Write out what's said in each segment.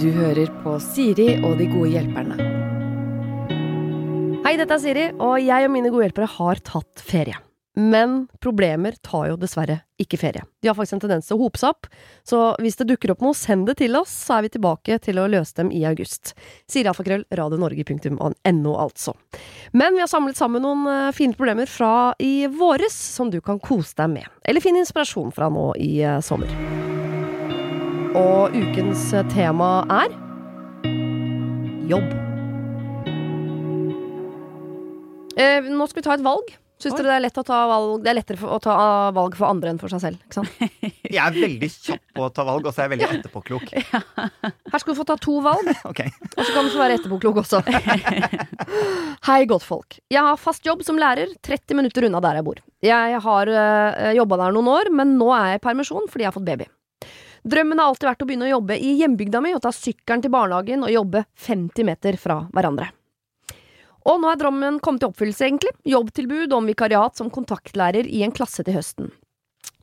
Du hører på Siri og de gode hjelperne. Hei, dette er Siri, og jeg og mine gode hjelpere har tatt ferie. Men problemer tar jo dessverre ikke ferie. De har faktisk en tendens til å hope seg opp, så hvis det dukker opp noe, send det til oss, så er vi tilbake til å løse dem i august. Sier alfakrøll, radionorge.no, altså. Men vi har samlet sammen noen eh, fine problemer fra i våres, som du kan kose deg med. Eller finne inspirasjon fra nå i eh, sommer. Og ukens eh, tema er jobb. Eh, nå skal vi ta et valg. Syns dere det er lett å ta valg Det er lettere å ta valg for andre enn for seg selv? Ikke sant? Jeg er veldig kjapp på å ta valg, og så er jeg veldig etterpåklok. Her skal du få ta to valg, okay. og så kan du få være etterpåklok også. Hei, godtfolk. Jeg har fast jobb som lærer 30 minutter unna der jeg bor. Jeg har uh, jobba der noen år, men nå er jeg i permisjon fordi jeg har fått baby. Drømmen har alltid vært å begynne å jobbe i hjembygda mi og ta sykkelen til barnehagen og jobbe 50 meter fra hverandre. Og nå er drømmen kommet til oppfyllelse, egentlig. Jobbtilbud om vikariat som kontaktlærer i en klasse til høsten.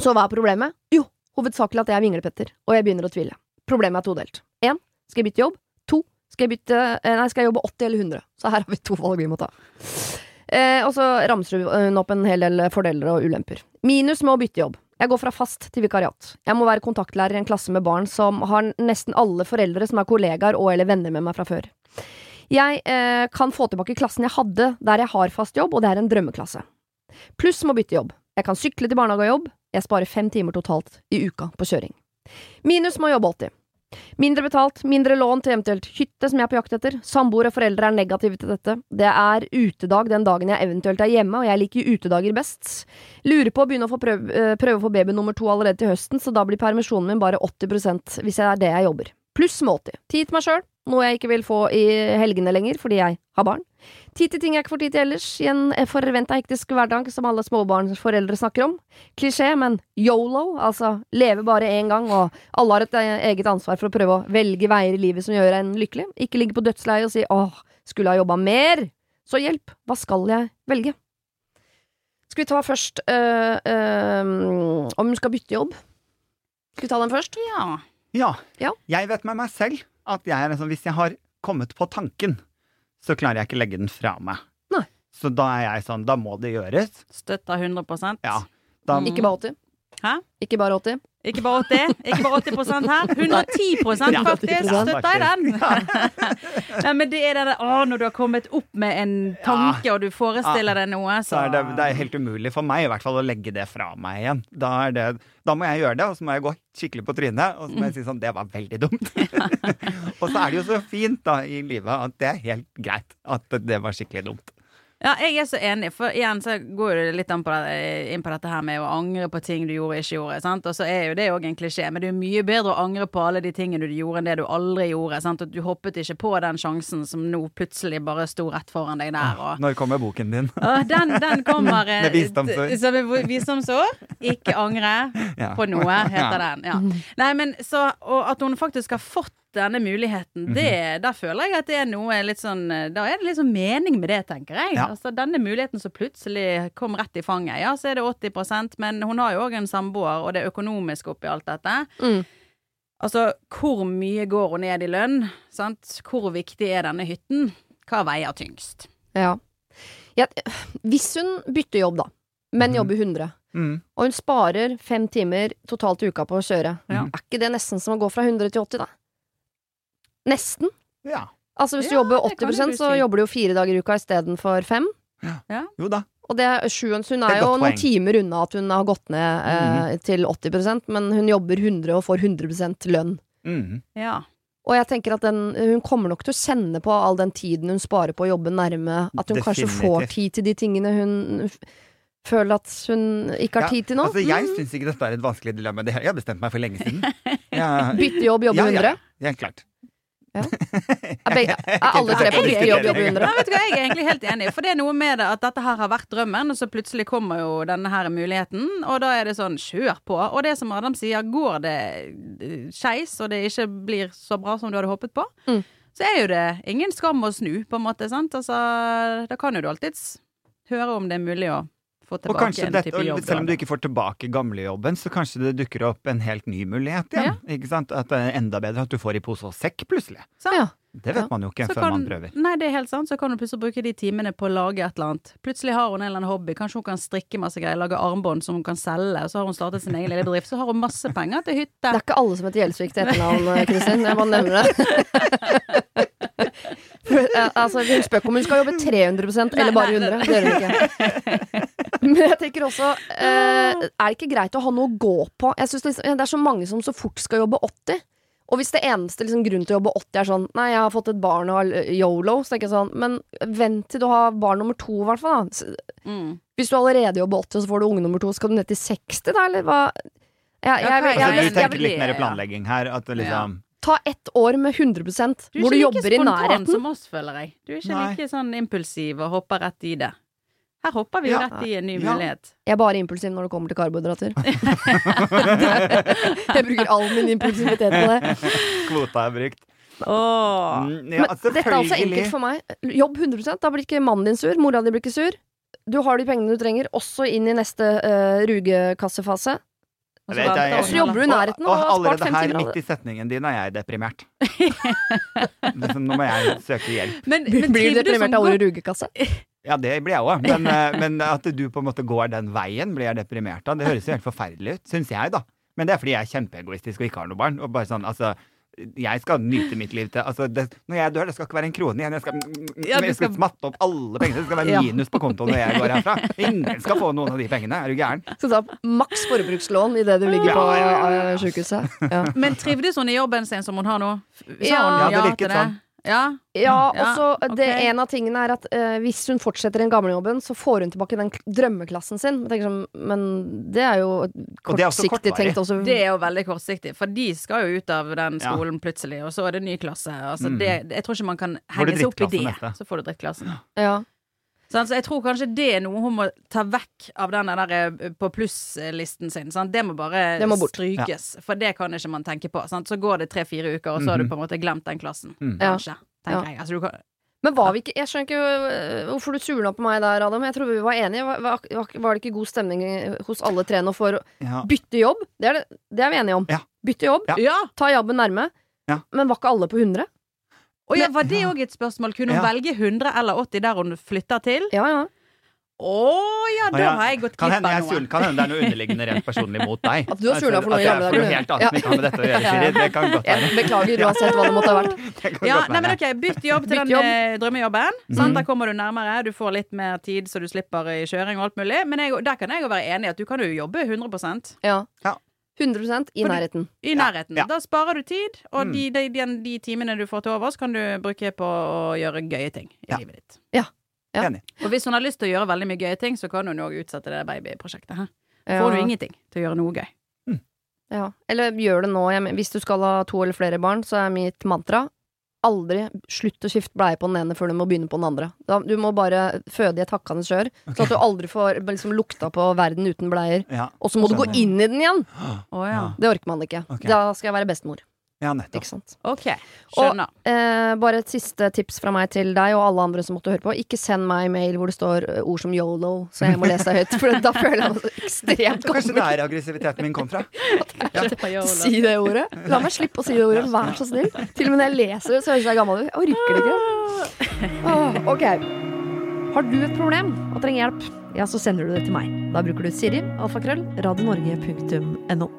Så hva er problemet? Jo, hovedsakelig at jeg er vinglepetter, og jeg begynner å tvile. Problemet er todelt. Én, skal jeg bytte jobb? To, skal jeg bytte eh, Nei, skal jeg jobbe 80 eller 100? Så her har vi to valg vi må ta. Eh, og så ramser hun opp en hel del fordeler og ulemper. Minus med å bytte jobb. Jeg går fra fast til vikariat. Jeg må være kontaktlærer i en klasse med barn som har nesten alle foreldre som er kollegaer og eller venner med meg fra før. Jeg eh, kan få tilbake klassen jeg hadde der jeg har fast jobb, og det er en drømmeklasse. Pluss må bytte jobb. Jeg kan sykle til barnehage og jobb. Jeg sparer fem timer totalt i uka på kjøring. Minus må jobbe 80. Mindre betalt, mindre lån til eventuelt hytte som jeg er på jakt etter. Samboer og foreldre er negative til dette. Det er utedag den dagen jeg eventuelt er hjemme, og jeg liker utedager best. Lurer på å begynne å prøve, eh, prøve å få baby nummer to allerede til høsten, så da blir permisjonen min bare 80% hvis det er det jeg jobber. Pluss 80. Tid til meg sjøl, noe jeg ikke vil få i helgene lenger fordi jeg har barn. Tid til ting jeg ikke får tid til ellers, i en forventa hektisk hverdag som alle småbarnsforeldre snakker om. Klisjé, men yolo, altså leve bare én gang, og alle har et eh, eget ansvar for å prøve å velge veier i livet som gjør en lykkelig. Ikke ligge på dødsleiet og si åh, skulle ha jobba mer. Så hjelp, hva skal jeg velge? Skal vi ta først øh, øh, om hun skal bytte jobb? Skal vi ta den først? Ja. Ja. Ja. Jeg vet med meg selv at jeg liksom, Hvis jeg har kommet på tanken, så klarer jeg ikke legge den fra meg. Nei. Så da er jeg sånn Da må det gjøres. Støtta 100% Ja. Da. Ikke bare 80. Hæ? Ikke bare 80. Ikke bare 80, ikke bare 80 her. 110 Ja, faktisk! Støtter jeg den! Nei, men det er det der Å, når du har kommet opp med en tanke, og du forestiller deg noe, så så er det, det er helt umulig for meg i hvert fall å legge det fra meg igjen. Da, er det, da må jeg gjøre det, og så må jeg gå skikkelig på trynet. Og så må jeg si sånn Det var veldig dumt. og så er det jo så fint da i livet at det er helt greit at det var skikkelig dumt. Ja, jeg er så enig, for igjen så går det litt på, det, inn på dette her med å angre på ting du gjorde og ikke gjorde. sant? Og så er jo det òg en klisjé, men det er jo mye bedre å angre på alle de tingene du gjorde, enn det du aldri gjorde. sant? At du hoppet ikke på den sjansen som nå plutselig bare sto rett foran deg der. og... Når kommer boken din? Den, den kommer eh, Med visdomsord. Som visdomsord. Ikke angre Ja. på noe, heter Ja. den. Ja. Nei, men så Og at hun faktisk har fått denne muligheten, Mhm. det, der føler jeg at det er noe litt sånn Da er det litt sånn mening med det, tenker jeg. Ja. Altså Denne muligheten som plutselig kom rett i fanget. Ja, så er det 80% men hun har jo òg en samboer, og det er økonomisk oppi alt dette. Mm. Altså, hvor mye går hun ned i lønn? Sant? Hvor viktig er denne hytten? Hva veier tyngst? Ja. ja. Hvis hun bytter jobb, da, men Mhm. jobber 100, Mm. og hun sparer fem timer totalt i uka på å kjøre, Ja. er ikke det nesten som å gå fra 100 til 80, da? Nesten. Ja. Altså Hvis du Ja, jobber 80 du så jobber du jo fire dager i uka istedenfor fem. Jo da. Og det er sju, hun er er jo noen poeng. timer unna at hun har gått ned eh, til 80% men hun jobber 100 og får 100% lønn. Mm. Ja. Og jeg tenker at den, hun kommer nok til å kjenne på all den tiden hun sparer på å jobbe nærme, at hun kanskje får tid til de tingene hun føler at hun ikke har Ja, tid til nå. Altså, jeg Mm. syns ikke dette er et vanskelig dilemma. Det har- Jeg har bestemt meg for lenge siden. Jeg, Bytte jobb, jobbe ja, 100. ja, ja, klart. Begge, er alle tre på riktig jobb, jobbe 100? Nei, vet du hva, Jeg er egentlig helt enig, for det er noe med det at dette her har vært drømmen, og så plutselig kommer jo denne her muligheten, og da er det sånn kjør på. Og det som Adam sier, går det eh, skeis, og det ikke blir så bra som du hadde håpet på, Mm. så er jo det ingen skam å snu, på en måte. sant? Altså, Da kan jo du alltids høre om det er mulig å få tilbake kanskje en dette, type jobb. selv om du ikke får tilbake gamlejobben, så kanskje det dukker opp en helt ny mulighet igjen. Ikke sant? At det er enda bedre at du får i pose og sekk plutselig. Ja. Det vet Ja. man jo ikke Så før kan- man prøver. Nei, det er helt sant. Så kan hun plutselig bruke de timene på å lage et eller annet. Plutselig har hun en eller annen hobby. Kanskje hun kan strikke masse greier, lage armbånd som hun kan selge. Og så har hun startet sin egen lille bedrift. Så har hun masse penger til hytte. Det er ikke alle som heter Gjelsvik til etternavn, Kristin. Jeg bare nevner det. Eh, altså, hun spør ikke om hun skal jobbe 300% eller bare 100. Det gjør hun ikke. Men jeg tenker også eh, Er det ikke greit å ha noe å gå på? Jeg synes liksom, Det er så mange som så fort skal jobbe 80. Og hvis det eneste liksom, grunnen til å jobbe 80 er sånn Nei, jeg har fått et barn og har eh, yolo, så tenker jeg sånn Men vent til du har barn nummer to, i hvert fall. Mm. Hvis du allerede jobber 80, og så får du unge nummer to, skal du ned til 60 da, eller hva? Jeg, jeg, jeg, Altså, du tenker litt mer planlegging her. At liksom ta ett år med 100 Du er hvor du ikke jobber like i spontan som oss, føler jeg. Du er ikke Nei. like sånn impulsiv og hopper rett i det. Her hopper vi jo Ja. rett i en ny Ja. mulighet. Jeg er bare impulsiv når det kommer til karbohydrater. jeg bruker all min impulsivitet på det. Kvota er brukt. Åh. Mm, ja, Men dette er altså enkelt for meg. Jobb 100% Da blir ikke mannen din sur, mora di blir ikke sur. Du har de pengene du trenger, også inn i neste uh, rugekassefase. Og så jobber du i nærheten Og, og og har spart allerede fem her, timer. av midt i setningen din, er jeg deprimert. liksom, nå må jeg søke hjelp. Men, men Blir du deprimert av ordet rugekasse? Ja, det blir jeg òg. Men, eh, men at du på en måte går den veien, blir jeg deprimert av. Det høres jo helt forferdelig ut, syns jeg, da. Men det er fordi jeg er kjempeegoistisk og ikke har noe barn. Og bare sånn, altså jeg skal nyte mitt liv til altså det, Når jeg dør, det skal ikke være en krone igjen. Jeg skal, Ja, jeg skal skal- smatte opp alle pengene. Det skal være Ja. minus på kontoen når jeg går herfra. Ingen skal få noen av de pengene. Er du gæren? Skal ta maks forbrukslån idet du ligger på Ja, ja, ja, ja. eh, sykehuset. Ja. Men trivdes hun i jobben sin som hun har nå? Sa Ja. hun Ja, det til virket sånn. Ja. Ja, Ja, og så okay. det En av tingene er at eh, hvis hun fortsetter den gamle jobben, så får hun tilbake den drømmeklassen sin. Som, sånn, men det er jo Og er kortsiktig kortvarig. tenkt også. Det er jo veldig kortsiktig, for de skal jo ut av den Ja. skolen plutselig, og så er det ny klasse. Altså, Mm. det, jeg tror ikke man kan henge seg opp i det. drittklasse? Så får du drittklassen. Ja. Så jeg tror kanskje det er noe hun må ta vekk av den der eh, på plusslisten sin. Sant? Det må bare Det må strykes, strykes, for det kan ikke man tenke på. Sant? Så går det tre-fire uker, og så har du på en måte glemt den klassen. Mm. Kanskje, tenker Ja. jeg. Altså, du kan, Men var vi ikke Jeg skjønner ikke øh, hvorfor du surna på meg der, Adam. Jeg tror vi var enige. Var, var, det ikke god stemning hos alle tre nå for å Ja. bytte jobb? Det er, det, det er vi enige om. Ja. Bytte jobb, Ja. ja! ta jobben nærme. Ja. Men var ikke alle på 100? Og ja, var det òg et spørsmål? Kunne hun Ja. velge 100 eller 80 der hun flytter til? Ja, ja. Å ja, da har jeg gått Kan glipp av noe. kan hende det er noe underliggende rent personlig mot deg. At du har skjula for noe i gamle dager. helt annet Ja. ikke har med dette å gjøre, Siri. Det kan godt være. beklager uansett hva det måtte ha vært. Ja, nei, men ok, Bytt jobb til Bytt den jobb. eh, drømmejobben. Sant? Der kommer du nærmere, du får litt mer tid, så du slipper i kjøring og alt mulig. Men jeg, der kan jeg jo være enig i at du kan jo jobbe 100% Ja. Ja. 100% i nærheten. i nærheten. ja. Da sparer du tid, og Mm. de, de, de, de timene du får til overs, kan du bruke på å gjøre gøye ting i Ja. livet ditt. Ja. Enig. Og hvis hun har lyst til å gjøre veldig mye gøye ting, så kan hun òg utsette det babyprosjektet. Ja. Får du ingenting til å gjøre noe gøy. Ja. Eller gjør det nå. Hvis du skal ha to eller flere barn, så er mitt mantra aldri slutt å skifte bleie på den ene før du må begynne på den andre. Da, du må bare føde i et hakkende skjør, så at du aldri får liksom, lukta på verden uten bleier. Ja. Og så må du gå inn i den igjen! Oh, ja. Det orker man ikke. Okay. Da skal jeg være bestemor. Ja, nettopp. Ikke sant? OK. Skjønner. Eh, bare et siste tips fra meg til deg og alle andre som måtte høre på. Ikke send meg mail hvor det står eh, ord som yolo, så jeg må lese deg høyt. For da føler jeg meg så ekstremt Kanskje det er aggressiviteten min kom fra. Si det ordet. La meg slippe å si det ordet, vær så snill. Til og med når jeg leser det, så høres jeg gammel ut. Jeg orker det ikke. Åh, ok. Har du et problem og trenger hjelp, ja, så sender du det til meg. Da bruker du Siri, alfakrøll, radionorge.no.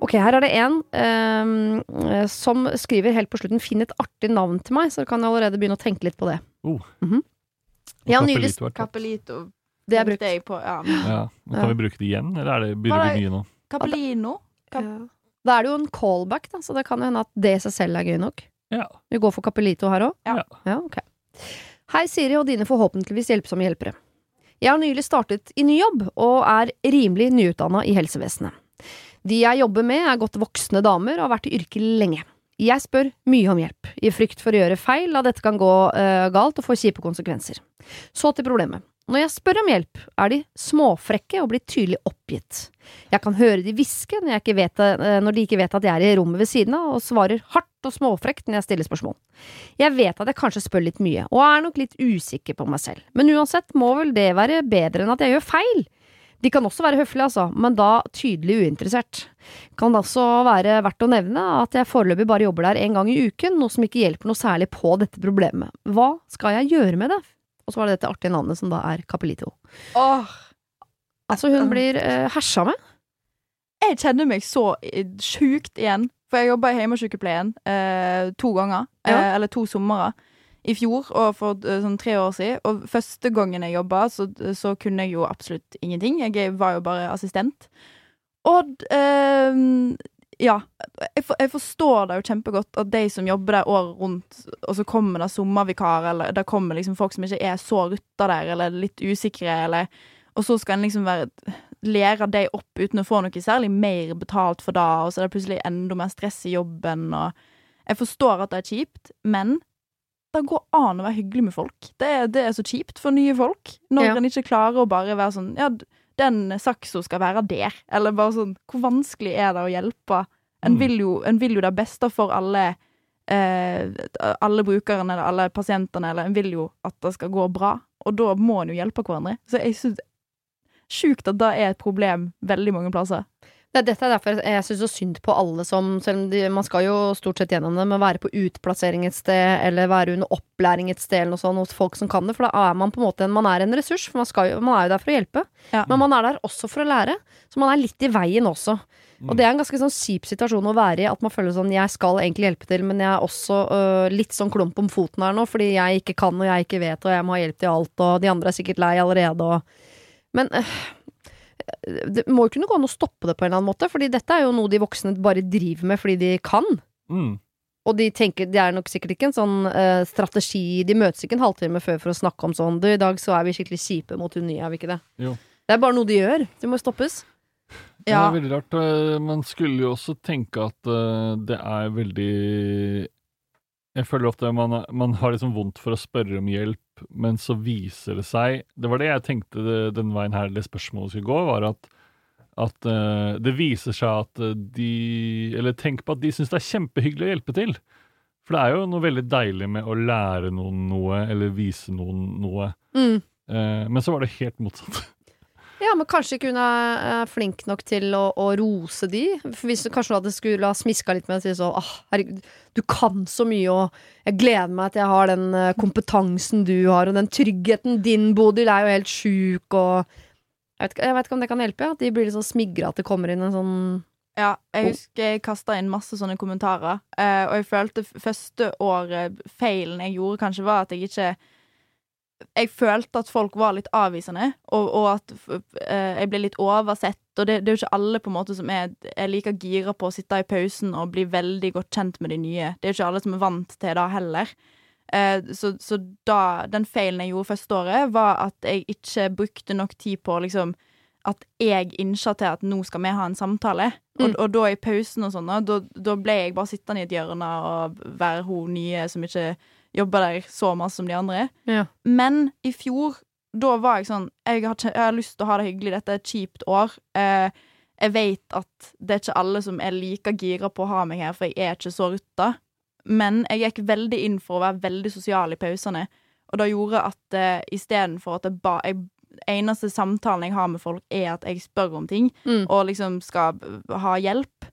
Ok, her er det en um, som skriver helt på slutten 'finn et artig navn til meg', så kan jeg allerede begynne å tenke litt på det. Oh. Mm -hmm. Ja, nylig. Capellito. Det er brukt. på. Ja. Ja. Kan vi bruke det igjen, eller er det, begynner det å bli mye nå? Capellino. Cap Ja. Da er det jo en callback, da, så det kan jo hende at det i seg selv er gøy nok. Ja. Vi går for Capellito her òg? Ja. ja. ok. Hei, Siri og dine forhåpentligvis hjelpsomme hjelpere. Jeg har nylig startet i ny jobb, og er rimelig nyutdanna i helsevesenet. De jeg jobber med, er godt voksne damer og har vært i yrket lenge. Jeg spør mye om hjelp, i frykt for å gjøre feil, da dette kan gå uh, galt og få kjipe konsekvenser. Så til problemet. Når jeg spør om hjelp, er de småfrekke og blir tydelig oppgitt. Jeg kan høre de hviske når, eh, når de ikke vet at jeg er i rommet ved siden av, og svarer hardt og småfrekt når jeg stiller spørsmål. Jeg vet at jeg kanskje spør litt mye, og er nok litt usikker på meg selv, men uansett må vel det være bedre enn at jeg gjør feil. De kan også være høflige, altså, men da tydelig uinteressert. Kan det også være verdt å nevne at jeg foreløpig bare jobber der en gang i uken, noe som ikke hjelper noe særlig på dette problemet. Hva skal jeg gjøre med det? Og så var det dette artige navnet som da er Capelito. Åh, Altså, hun blir eh, hersa med. jeg kjenner meg så eh, sjukt igjen. For jeg jobba i hjemmesykepleien eh, to ganger. Ja. Eh, eller to somre. I fjor og for eh, sånn tre år siden. Og første gangen jeg jobba, så, så kunne jeg jo absolutt ingenting. Jeg var jo bare assistent. Og eh, ja. Jeg, for, jeg forstår det jo kjempegodt at de som jobber der året rundt, og så kommer det sommervikar, eller det kommer liksom folk som ikke er så rutta der, eller litt usikre, eller Og så skal en liksom være lære de opp uten å få noe særlig mer betalt for det, og så er det plutselig enda mer stress i jobben, og Jeg forstår at det er kjipt, men det går an å være hyggelig med folk. Det er, det er så kjipt for nye folk, når Ja. en ikke klarer å bare være sånn Ja, den saksa skal være der. Eller bare sånn Hvor vanskelig er det å hjelpe? En Mm. vil jo, en vil jo det beste for alle eh, alle brukerne eller alle pasientene, eller en vil jo at det skal gå bra. Og da må en jo hjelpe hverandre. Så jeg syns Sjukt at det er et problem veldig mange plasser. Det, dette er derfor jeg syns så synd på alle som Selv om de, man skal jo stort sett gjennom det, men være på utplassering et sted, eller være under opplæring et sted, eller noe sånt, hos folk som kan det. For da er man på en måte man er en ressurs, for man, skal man er jo der for å hjelpe. Ja. Men man er der også for å lære, så man er litt i veien også. Og det er en ganske sånn kjip situasjon å være i, at man føler sånn jeg skal egentlig hjelpe til, men jeg er også øh, litt sånn klump om foten her nå, fordi jeg ikke kan og jeg ikke vet, og jeg må ha hjelp til alt, og de andre er sikkert lei allerede, og Men øh, det må jo kunne gå an å stoppe det på en eller annen måte, fordi dette er jo noe de voksne bare driver med fordi de kan. Mm. Og de tenker, det er nok sikkert ikke en sånn uh, strategi De møtes ikke en halvtime før for å snakke om sånn Du, i dag så er vi skikkelig kjipe mot hun nye, er vi ikke det? Jo. Det er bare noe de gjør. Det må stoppes. Det er veldig rart. eh, Man skulle jo også tenke at uh, det er veldig Jeg føler ofte man, man har liksom vondt for å spørre om hjelp, men så viser det seg Det var det jeg tenkte det- den veien her det spørsmålet skulle gå, var at at uh, det viser seg at eh, de Eller tenk på at de syns det er kjempehyggelig å hjelpe til. For det er jo noe veldig deilig med å lære noen noe, eller vise noen noe. Mm. Uh, men så var det helt motsatt. Ja, men kanskje ikke hun er flink nok til å, å rose de. For hvis Kanskje hun hadde skulle ha smiska litt med og si sånn ah, herregud, du kan så mye, og jeg gleder meg til jeg har den eh, kompetansen du har, og den tryggheten din, Bodil, er jo helt sjuk, og jeg vet, jeg vet ikke om det kan hjelpe, at de blir litt sånn smigra at det kommer inn en sånn Ja, jeg husker jeg kasta inn masse sånne kommentarer, eh, og jeg følte første året feilen jeg gjorde, kanskje var at jeg ikke Jeg følte at folk var litt avvisende, og, og at eh, jeg ble litt oversett. Og det, det er jo ikke alle på en måte som er, er like gira på å sitte i pausen og bli veldig godt kjent med de nye. Det er jo ikke alle som er vant til det heller. Eh, så så da, den feilen jeg gjorde første året, var at jeg ikke brukte nok tid på liksom at jeg innsa til at nå skal vi ha en samtale. Og, Mm. og da i pausen og sånn, da- da ble jeg bare sittende i et hjørne og være hun nye som ikke jobber der så masse som de andre. Ja. Men i fjor, da var jeg sånn Jeg har, jeg har lyst til å ha det hyggelig, dette er et kjipt år. Eh, jeg vet at det er ikke alle som er like gira på å ha meg her, for jeg er ikke så rutta. Men jeg gikk veldig inn for å være veldig sosial i pausene, og det gjorde at eh, istedenfor at jeg ba, jeg, eneste samtalen jeg har med folk, er at jeg spør om ting, Mm. og liksom skal ha hjelp,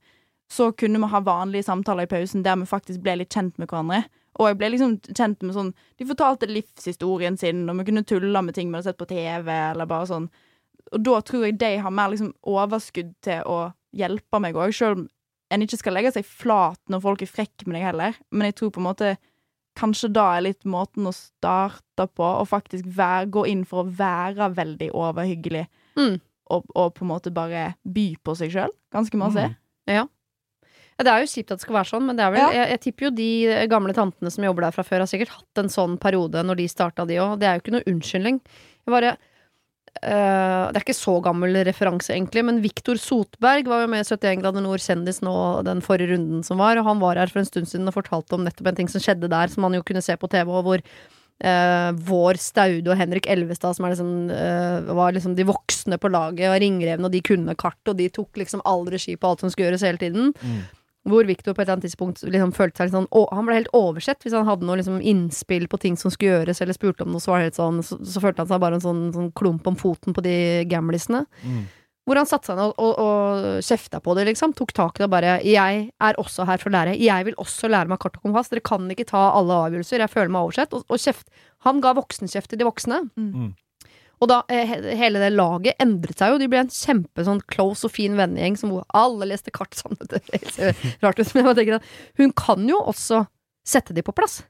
så kunne vi ha vanlige samtaler i pausen der vi faktisk ble litt kjent med hverandre. Og jeg ble liksom kjent med sånn De fortalte livshistorien sin, og vi kunne tulle med ting vi hadde sett på TV, eller bare sånn. Og da tror jeg de har mer liksom overskudd til å hjelpe meg òg, sjøl om en ikke skal legge seg flat når folk er frekke med deg heller. Men jeg tror på en måte kanskje da er litt måten å starte på, og faktisk være, gå inn for å være veldig overhyggelig. Mm. Og, og på en måte bare by på seg sjøl. Ganske masse. Mm. Ja, det er jo kjipt at det skal være sånn, men det er vel, Ja. jeg, jeg tipper jo de gamle tantene som jobber der fra før, har sikkert hatt en sånn periode når de starta, de òg. Det er jo ikke noe unnskyldning. Jeg bare øh, Det er ikke så gammel referanse, egentlig, men Viktor Sotberg var jo med i 71 grader nord kjendis nå den forrige runden som var, og han var her for en stund siden og fortalte om nettopp en ting som skjedde der, som man jo kunne se på TV, og hvor Uh, vår Staude og Henrik Elvestad, som er liksom, uh, var liksom de voksne på laget, og ringrevene, og de kunne kart, og de tok liksom all regi på alt som skulle gjøres hele tiden. Mm. Hvor Victor på et eller annet tidspunkt liksom følte seg litt sånn å, Han ble helt oversett hvis han hadde noe liksom innspill på ting som skulle gjøres, eller spurte om noe, så var det helt sånn Så, så følte han seg bare en sånn, sånn klump om foten på de gamlisene. Mm. Hvor han satte seg ned og, og, og kjefta på det, liksom. Tok tak i det og bare 'Jeg er også her for å lære. Jeg vil også lære meg kart og kompass. Dere kan ikke ta alle avgjørelser. Jeg føler meg oversett.' Og, og kjeft. Han ga voksenkjeft til de voksne. Mm. Og da eh, hele det laget endret seg jo. De ble en kjempe sånn close og fin vennegjeng som alle leste kart sammen. Det ser rart ut, men jeg tenker at hun kan jo også sette de på plass.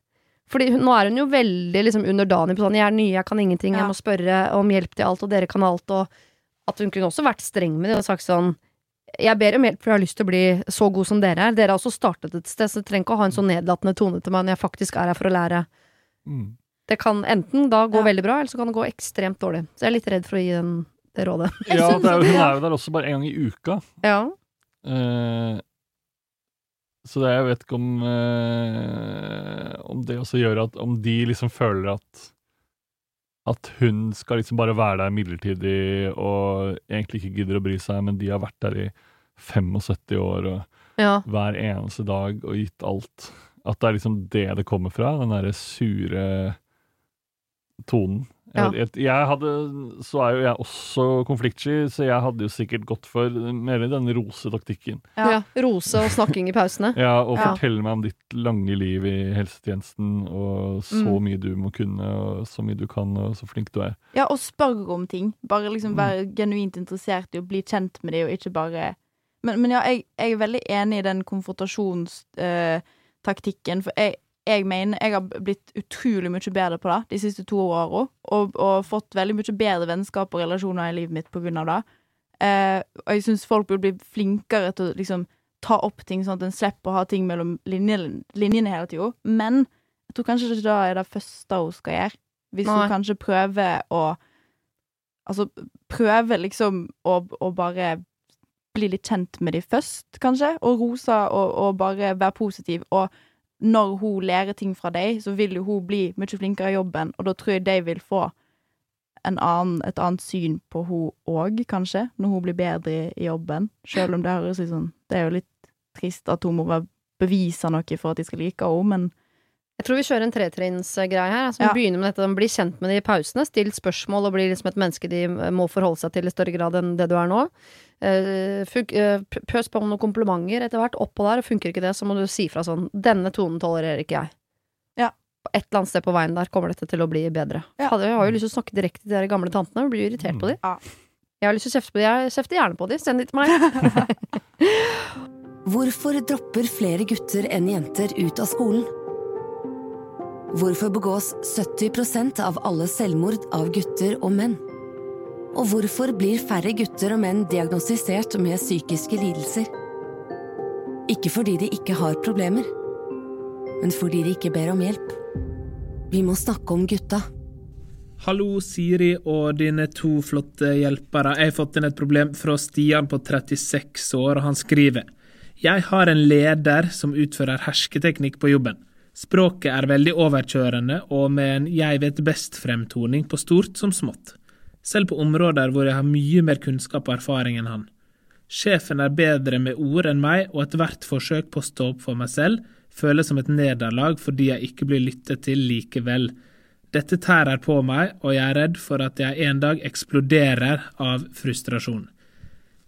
Fordi hun, nå er hun jo veldig liksom underdanig på sånn 'jeg er ny, jeg kan ingenting, jeg må spørre om hjelp til alt, og dere kan alt', og at hun kunne også vært streng med det og sagt sånn 'jeg ber om hjelp, for jeg har lyst til å bli så god som dere er'. Dere har også startet et sted, så dere trenger ikke å ha en så nedlatende tone til meg når jeg faktisk er her for å lære. Mm. Det kan enten da gå Ja. veldig bra, eller så kan det gå ekstremt dårlig. Så jeg er litt redd for å gi den, det rådet. Ja, det er, hun er jo der også bare en gang i uka. Ja. Uh, så det, jeg vet ikke om uh, Om det også gjør at Om de liksom føler at At hun skal liksom bare være der midlertidig og egentlig ikke gidder å bry seg, men de har vært der i 75 år og ja. hver eneste dag og gitt alt. At det er liksom det det kommer fra, den derre sure tonen. Ja. Jeg, jeg, hadde, så er jo jeg også konfliktsky, så jeg hadde jo sikkert gått for mer den rosetaktikken. Ja. Ja. Rose og snakking i pausene. Ja, og Ja. fortelle meg om ditt lange liv i helsetjenesten, og så Mm. mye du må kunne, og så mye du kan, og så flink du er. Ja, og spør om ting. Bare liksom Mm. være genuint interessert i å bli kjent med dem, og ikke bare Men, men ja, jeg, jeg er veldig enig i den konfrontasjonstaktikken, for jeg, jeg mener jeg har blitt utrolig mye bedre på det de siste to åra, og, og fått veldig mye bedre vennskap og relasjoner i livet mitt på grunn av det. Eh, og jeg syns folk burde bli flinkere til å liksom ta opp ting, sånn at en slipper å ha ting mellom linjene, linjene hele tida. Men jeg tror kanskje ikke det er det første hun skal gjøre. Hvis Nei. hun kanskje prøver å Altså prøver liksom å, å bare bli litt kjent med de først, kanskje, og rose og, og bare være positiv. Og når hun lærer ting fra deg, så vil jo hun bli mye flinkere i jobben, og da tror jeg de vil få en annen, et annet syn på hun òg, kanskje, når hun blir bedre i, jobben. Selv om det høres litt sånn Det er jo litt trist at hun må bevise noe for at de skal like henne, men Jeg tror vi kjører en tretrinnsgreie her. Altså, vi Ja. begynner med dette, Bli kjent med de i pausene. Still spørsmål og bli liksom et menneske de må forholde seg til i større grad enn det du er nå. Eh, eh, pøs på med noen komplimenter etter hvert oppå der, og funker ikke det, så må du si fra sånn 'Denne tonen tolererer ikke jeg'. Ja. Et eller annet sted på veien der kommer dette til å bli bedre. Ja. Jeg har jo lyst til å snakke direkte til de gamle tantene, og blir irritert på de. Ja. Jeg har lyst til å kjefte på de, jeg kjefter gjerne på de. Send de til meg. Hvorfor dropper flere gutter enn jenter ut av skolen? Hvorfor begås 70% av alle selvmord av gutter og menn? Og hvorfor blir færre gutter og menn diagnostisert med psykiske lidelser? Ikke fordi de ikke har problemer, men fordi de ikke ber om hjelp. Vi må snakke om gutta. Hallo, Siri og dine to flotte hjelpere. Jeg har fått inn et problem fra Stian på 36 år, og han skriver Jeg har en leder som utfører hersketeknikk på jobben. Språket er veldig overkjørende og med en jeg vet best-fremtoning på stort som smått. Selv på områder hvor jeg har mye mer kunnskap og erfaring enn han. Sjefen er bedre med ord enn meg, og ethvert forsøk på å stå opp for meg selv føles som et nederlag fordi jeg ikke blir lyttet til likevel. Dette tærer på meg, og jeg er redd for at jeg en dag eksploderer av frustrasjon.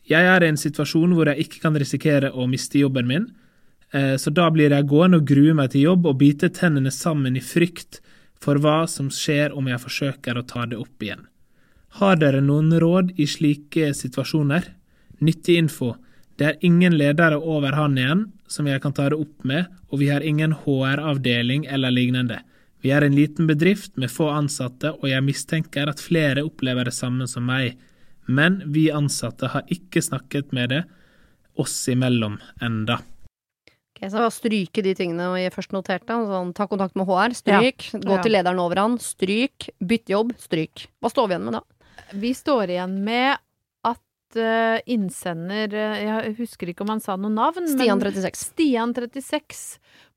Jeg er i en situasjon hvor jeg ikke kan risikere å miste jobben min, eh, så da blir jeg gående og grue meg til jobb og bite tennene sammen i frykt for hva som skjer om jeg forsøker å ta det opp igjen. Har dere noen råd i slike situasjoner? Nyttig info. Det er ingen ledere over han igjen som jeg kan ta det opp med, og vi har ingen HR-avdeling eller lignende. Vi er en liten bedrift med få ansatte, og jeg mistenker at flere opplever det samme som meg. Men vi ansatte har ikke snakket med det oss imellom enda. Ok, så bare stryke de tingene vi først noterte. Sånn, ta kontakt med HR, stryk. Gå Ja. til lederen over han, stryk. Bytt jobb, stryk. Hva står vi igjen med da? Vi står igjen med at uh, innsender eh, Jeg husker ikke om han sa noe navn. Stian36. Stian 36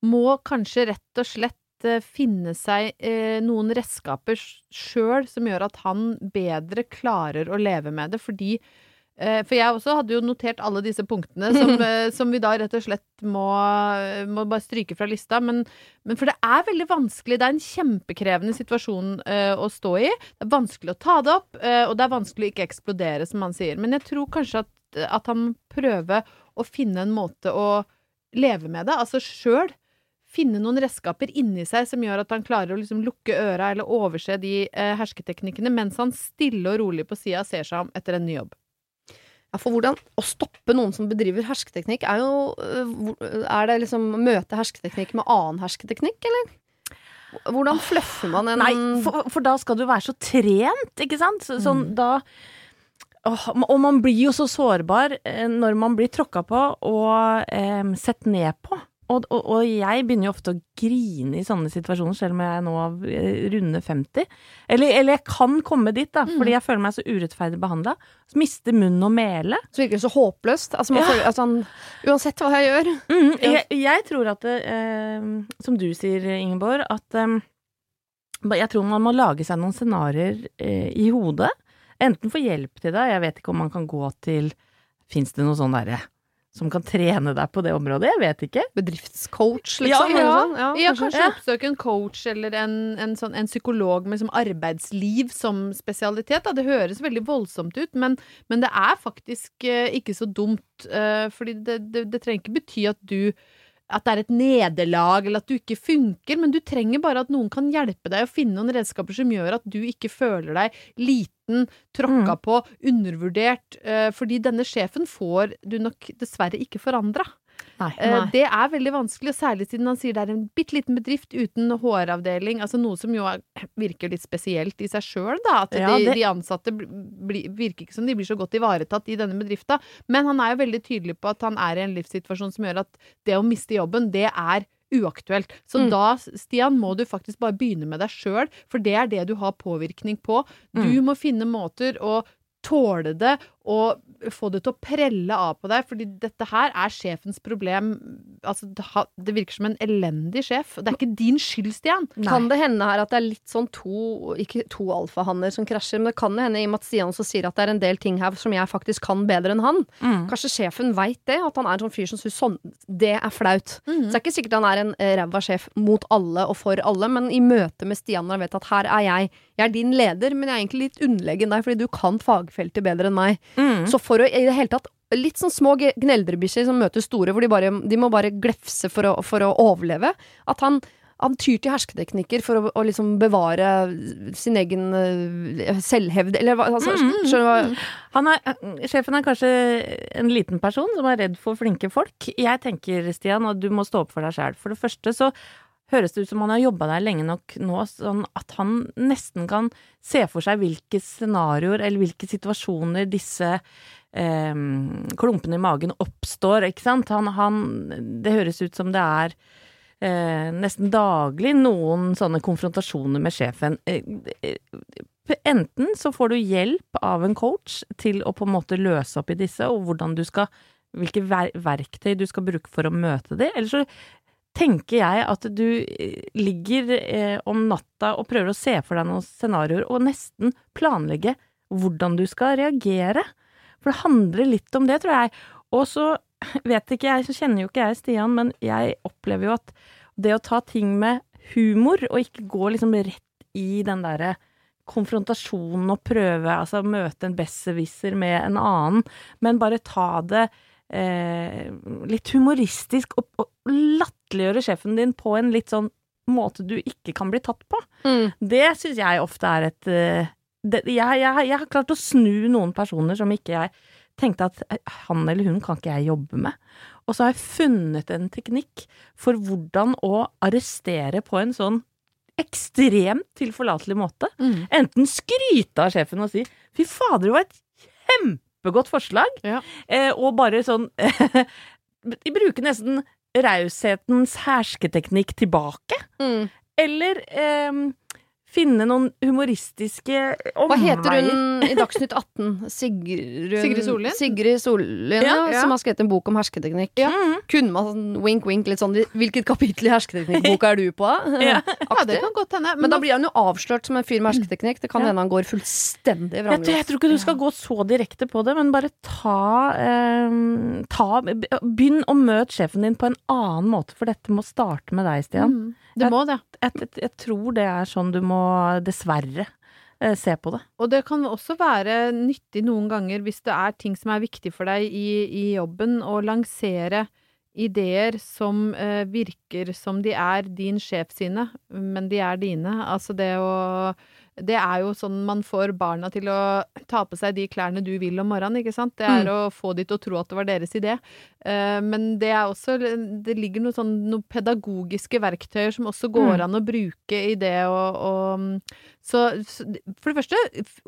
må kanskje rett og slett eh, finne seg eh, noen redskaper sjøl som gjør at han bedre klarer å leve med det, fordi For jeg også hadde jo notert alle disse punktene som, eh, som vi da rett og slett må, må bare stryke fra lista. Men, men for det er veldig vanskelig. Det er en kjempekrevende situasjon uh, å stå i. Det er vanskelig å ta det opp, uh, og det er vanskelig å ikke eksplodere, som han sier. Men jeg tror kanskje at, at han prøver å finne en måte å leve med det, altså sjøl. Finne noen redskaper inni seg som gjør at han klarer å liksom lukke øra eller overse de eh, hersketeknikkene, mens han stille og rolig på sida ser seg om etter en ny jobb. Ja, for hvordan Å stoppe noen som bedriver hersketeknikk, er jo øh, Er det liksom møte hersketeknikk med annen hersketeknikk, eller? Hvordan fluffer man en Nei, for, for da skal du være så trent, ikke sant? Så, sånn da Åh, og man blir jo så sårbar eh, når man blir tråkka på og eh, sett ned på. Og, og, og jeg begynner jo ofte å grine i sånne situasjoner, selv om jeg nå er runder 50. Eller, eller jeg kan komme dit, da, fordi jeg føler meg så urettferdig behandla. Mister munn og mele. Så virker det så håpløst. Altså, man Ja. føler, altså, uansett hva jeg gjør. Mm, jeg, jeg tror at det, eh, Som du sier, Ingeborg, at eh, Jeg tror man må lage seg noen scenarioer eh, i hodet. Enten få hjelp til det, jeg vet ikke om man kan gå til Fins det noe sånn derre som kan trene deg på det området? Jeg vet ikke. Bedriftscoach, liksom. ja. ja. sånn. ja, Ja, kanskje. kanskje oppsøke en coach eller en, en, sånn, en psykolog med liksom arbeidsliv som spesialitet. Da. Det høres veldig voldsomt ut, men, men det er faktisk uh, ikke så dumt. Uh, fordi det, det, det trenger ikke bety at du at det er et nederlag, eller at du ikke funker, men du trenger bare at noen kan hjelpe deg å finne noen redskaper som gjør at du ikke føler deg liten, tråkka på, undervurdert, eh, fordi denne sjefen får du nok dessverre ikke forandra. Nei. nei. Det er veldig vanskelig, og særlig siden han sier det er en bitte liten bedrift uten HR-avdeling, altså noe som jo er, virker litt spesielt i seg sjøl, da. At Ja, de, det- de ansatte bli, virker ikke som de blir så godt ivaretatt i denne bedrifta. Men han er jo veldig tydelig på at han er i en livssituasjon som gjør at det å miste jobben, det er uaktuelt. Så Mm. da, Stian, må du faktisk bare begynne med deg sjøl, for det er det du har påvirkning på. Du Mm. må finne måter å tåle det og få det til å prelle av på deg, fordi dette her er sjefens problem. Altså, det, virker som en elendig sjef. Det er ikke din skyld, Stian. Kan det hende her at det er litt sånn to Ikke to alfahanner som krasjer, men det kan hende i og med at Stian også sier at det er en del ting her som jeg faktisk kan bedre enn han. Mm. Kanskje sjefen veit det, at han er en sånn fyr som syns sånn Det er flaut. Mm. Så det er ikke sikkert han er en eh, ræva sjef mot alle og for alle, men i møte med Stian når han vet at her er jeg, jeg er din leder, men jeg er egentlig litt underlegen deg fordi du kan fagfeltet bedre enn meg. Mm. Så for å i det hele tatt Litt sånn små gneldrebikkjer som møter store, hvor de, bare, de må bare glefse for å, for å overleve. At han, han tyr til hersketeknikker for å, å liksom bevare sin egen eh, selvhevd, eller hva altså, Mm, Skjønner du hva Han sjefen er kanskje en liten person som er redd for flinke folk. Jeg tenker, Stian, at du må stå opp for deg sjæl. For det første så høres det ut som han har jobba der lenge nok nå, sånn at han nesten kan se for seg hvilke scenarioer eller hvilke situasjoner disse eh, klumpene i magen oppstår, ikke sant. Han, han Det høres ut som det er eh, nesten daglig noen sånne konfrontasjoner med sjefen. Eh, eh, Enten så får du hjelp av en coach til å på en måte løse opp i disse, og hvordan du skal Hvilke ver verktøy du skal bruke for å møte det, eller så tenker jeg at du eh, ligger eh, om natta og prøver å se for deg noen scenarioer, og nesten planlegge hvordan du skal reagere. For det handler litt om det, tror jeg. Og så vet ikke jeg, så kjenner jo ikke jeg Stian, men jeg opplever jo at det å ta ting med humor, og ikke gå liksom rett i den derre konfrontasjonen og prøve, altså møte en besserwisser med en annen, men bare ta det eh, litt humoristisk og, og latterliggjøre sjefen din på en litt sånn måte du ikke kan bli tatt på. Mm. Det syns jeg ofte er et eh, det, jeg, jeg, jeg har klart å snu noen personer som ikke jeg tenkte at eh, han eller hun kan ikke jeg jobbe med. Og så har jeg funnet en teknikk for hvordan å arrestere på en sånn ekstremt tilforlatelig måte. Mm. Enten skryte av sjefen og si 'fy fader, det var et kjempegodt forslag', Ja. eh, og bare sånn Bruke nesten raushetens hersketeknikk tilbake. Mm. Eller eh, finne noen humoristiske Hva heter hun i Dagsnytt 18? Sigrun Sigrid Sollien? Sigrid Sollien, ja, Ja. som har skrevet en bok om hersketeknikk. Mm. Kunne man sånn wink-wink litt sånn Hvilket kapittel i hersketeknikkboka er du på? Ja. Ja, det kan godt hende. Men da blir han jo avslørt som en fyr med hersketeknikk. Det kan Ja. hende han går fullstendig Jeg, tror- jeg tror ikke du skal gå så direkte på det, men bare ta, eh, ta Begynn å møte sjefen din på en annen måte, for dette må starte med deg, Stian. Mm, det må det. Jeg, jeg, jeg tror det er sånn du må dessverre eh, se på det. Og det kan også være nyttig noen ganger hvis det er ting som er viktig for deg i, i jobben, å lansere ideer som eh, virker som de er din sjef sine, men de er dine. Altså det å Det er jo sånn man får barna til å ta på seg de klærne du vil om morgenen, ikke sant. Det er å få de til å tro at det var deres idé. Eh, men det er også Det ligger noen sånn noe pedagogiske verktøyer som også går Mm. an å bruke i det å, å så, for det første,